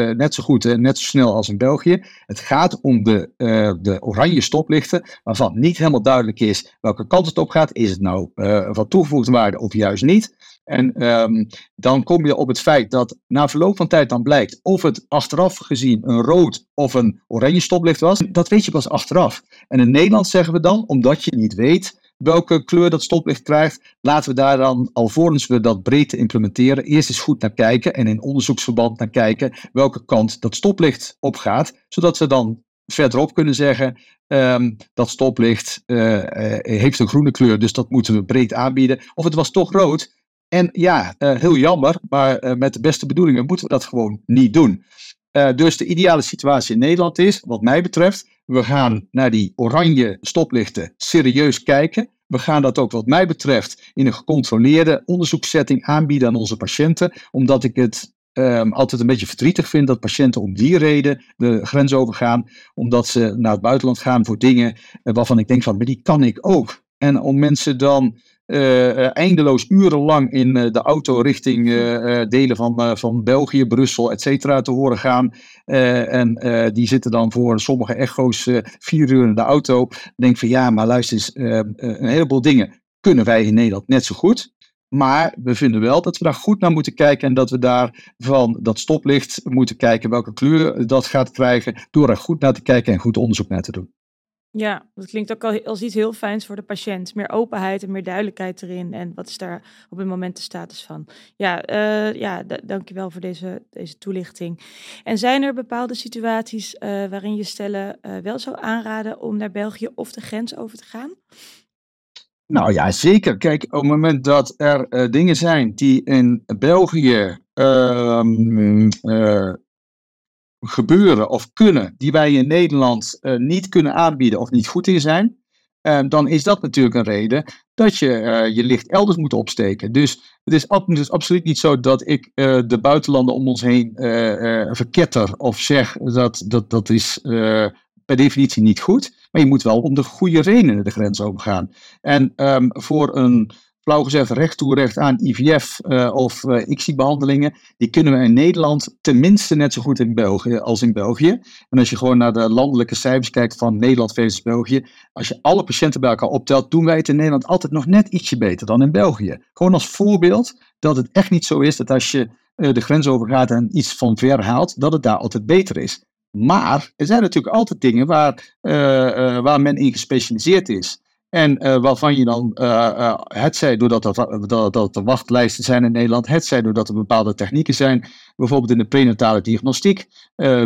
net zo goed en net zo snel als in België. Het gaat om de, de oranje stoplichten, waarvan niet helemaal duidelijk is welke kant het op gaat. Is het nou van toegevoegde waarde of juist niet? En um, dan kom je op het feit dat na verloop van tijd dan blijkt of het achteraf gezien een rood of een oranje stoplicht was. Dat weet je pas achteraf. En in Nederland zeggen we dan, omdat je niet weet welke kleur dat stoplicht krijgt, laten we daar dan, alvorens we dat breed implementeren, eerst eens goed naar kijken en in onderzoeksverband naar kijken welke kant dat stoplicht op gaat, zodat ze dan verderop kunnen zeggen, um, dat stoplicht uh, uh, heeft een groene kleur, dus dat moeten we breed aanbieden. Of het was toch rood, en ja, uh, heel jammer, maar uh, met de beste bedoelingen moeten we dat gewoon niet doen. Uh, dus de ideale situatie in Nederland is, wat mij betreft, we gaan naar die oranje stoplichten serieus kijken. We gaan dat ook, wat mij betreft, in een gecontroleerde onderzoekssetting aanbieden aan onze patiënten, omdat ik het um, altijd een beetje verdrietig vind dat patiënten om die reden de grens overgaan, omdat ze naar het buitenland gaan voor dingen waarvan ik denk van, maar die kan ik ook. En om mensen dan eindeloos urenlang in uh, de auto richting delen van, van België, Brussel, et cetera te horen gaan. en die zitten dan voor sommige echo's vier uur in de auto. Denk van ja, maar luister eens, een heleboel dingen kunnen wij in Nederland net zo goed. Maar we vinden wel dat we daar goed naar moeten kijken en dat we daar van dat stoplicht moeten kijken welke kleur dat gaat krijgen, door er goed naar te kijken en goed onderzoek naar te doen. Ja, dat klinkt ook al als iets heel fijns voor de patiënt. Meer openheid en meer duidelijkheid erin. En wat is daar op het moment de status van? Ja, uh, ja dankjewel voor deze, deze toelichting. En zijn er bepaalde situaties uh, waarin je stellen uh, wel zou aanraden om naar België of de grens over te gaan? Nou ja, zeker. Kijk, op het moment dat er dingen zijn die in België ehm, gebeuren of kunnen die wij in Nederland uh, niet kunnen aanbieden of niet goed in zijn, uh, dan is dat natuurlijk een reden dat je uh, je licht elders moet opsteken. Dus het is, ab absoluut niet zo dat ik de buitenlanden om ons heen verketter of zeg dat dat, dat is per definitie niet goed. Maar je moet wel om de goede redenen de grens overgaan. En um, voor een flauw gezegd recht toe recht aan IVF eh, of uh, ICSI-behandelingen, die kunnen we in Nederland tenminste net zo goed in België als in België. En als je gewoon naar de landelijke cijfers kijkt van Nederland versus België, als je alle patiënten bij elkaar optelt, doen wij het in Nederland altijd nog net ietsje beter dan in België. Gewoon als voorbeeld dat het echt niet zo is dat als je uh, de grens overgaat en iets van ver haalt, dat het daar altijd beter is. Maar er zijn natuurlijk altijd dingen waar, waar men in gespecialiseerd is. En uh, waarvan je dan, uh, uh, het zij doordat er, dat, dat er wachtlijsten zijn in Nederland, het zij doordat er bepaalde technieken zijn, bijvoorbeeld in de prenatale diagnostiek,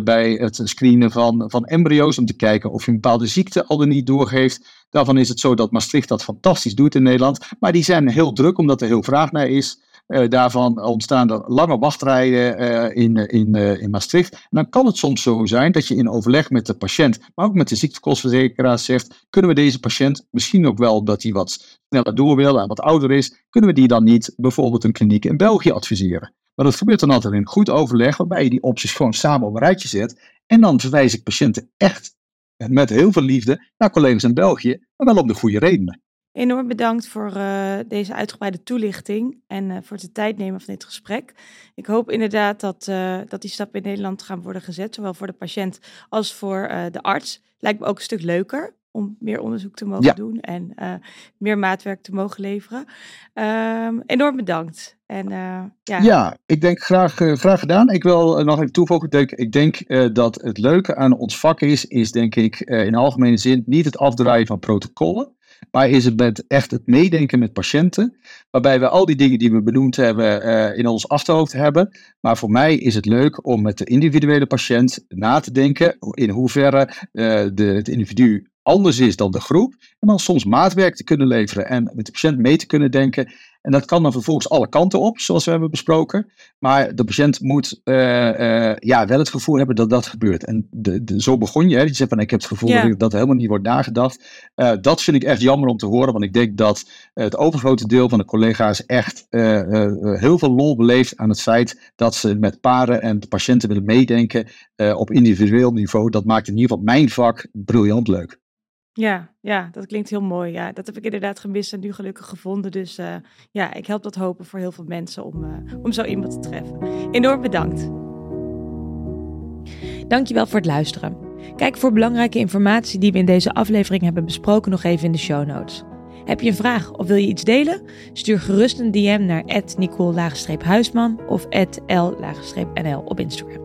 bij het screenen van, van embryo's, om te kijken of je een bepaalde ziekte al dan niet doorgeeft. Daarvan is het zo dat Maastricht dat fantastisch doet in Nederland, maar die zijn heel druk omdat er heel vraag naar is. Uh, daarvan ontstaan er lange wachtrijen uh, in, in, uh, in Maastricht. En dan kan het soms zo zijn dat je in overleg met de patiënt, maar ook met de ziektekostverzekeraar zegt, kunnen we deze patiënt, misschien ook wel dat hij wat sneller door wil en wat ouder is, kunnen we die dan niet bijvoorbeeld een kliniek in België adviseren? Maar dat gebeurt dan altijd in goed overleg, waarbij je die opties gewoon samen op een rijtje zet. En dan verwijs ik patiënten echt met heel veel liefde naar collega's in België, maar wel om de goede redenen. Enorm bedankt voor uh, deze uitgebreide toelichting en uh, voor het tijd nemen van dit gesprek. Ik hoop inderdaad dat, uh, dat die stappen in Nederland gaan worden gezet, zowel voor de patiënt als voor de arts. Lijkt me ook een stuk leuker om meer onderzoek te mogen doen en meer maatwerk te mogen leveren. Um, enorm bedankt. En, ja. ja, ik denk graag, graag gedaan. Ik wil nog even toevoegen. Ik denk, ik denk dat het leuke aan ons vak is, is denk ik in algemene zin niet het afdraaien van protocollen. Maar is het echt het meedenken met patiënten, waarbij we al die dingen die we benoemd hebben uh, in ons achterhoofd hebben. Maar voor mij is het leuk om met de individuele patiënt na te denken in hoeverre uh, de, het individu anders is dan de groep. En dan soms maatwerk te kunnen leveren en met de patiënt mee te kunnen denken. En dat kan dan vervolgens alle kanten op, zoals we hebben besproken. Maar de patiënt moet uh, uh, ja, wel het gevoel hebben dat dat gebeurt. En de, de, zo begon je. Hè? Je zegt van ik heb het gevoel dat, dat helemaal niet wordt nagedacht. Uh, dat vind ik echt jammer om te horen. Want ik denk dat het overgrote deel van de collega's echt heel veel lol beleeft aan het feit dat ze met paren en de patiënten willen meedenken op individueel niveau. Dat maakt in ieder geval mijn vak briljant leuk. Ja, ja, dat klinkt heel mooi. Ja, dat heb ik inderdaad gemist en nu gelukkig gevonden. Dus uh, ja, ik help dat hopen voor heel veel mensen om, uh, om zo iemand te treffen. Enorm bedankt. Dankjewel voor het luisteren. Kijk voor belangrijke informatie die we in deze aflevering hebben besproken nog even in de show notes. Heb je een vraag of wil je iets delen? Stuur gerust een DM naar nicole-huisman of l-nl op Instagram.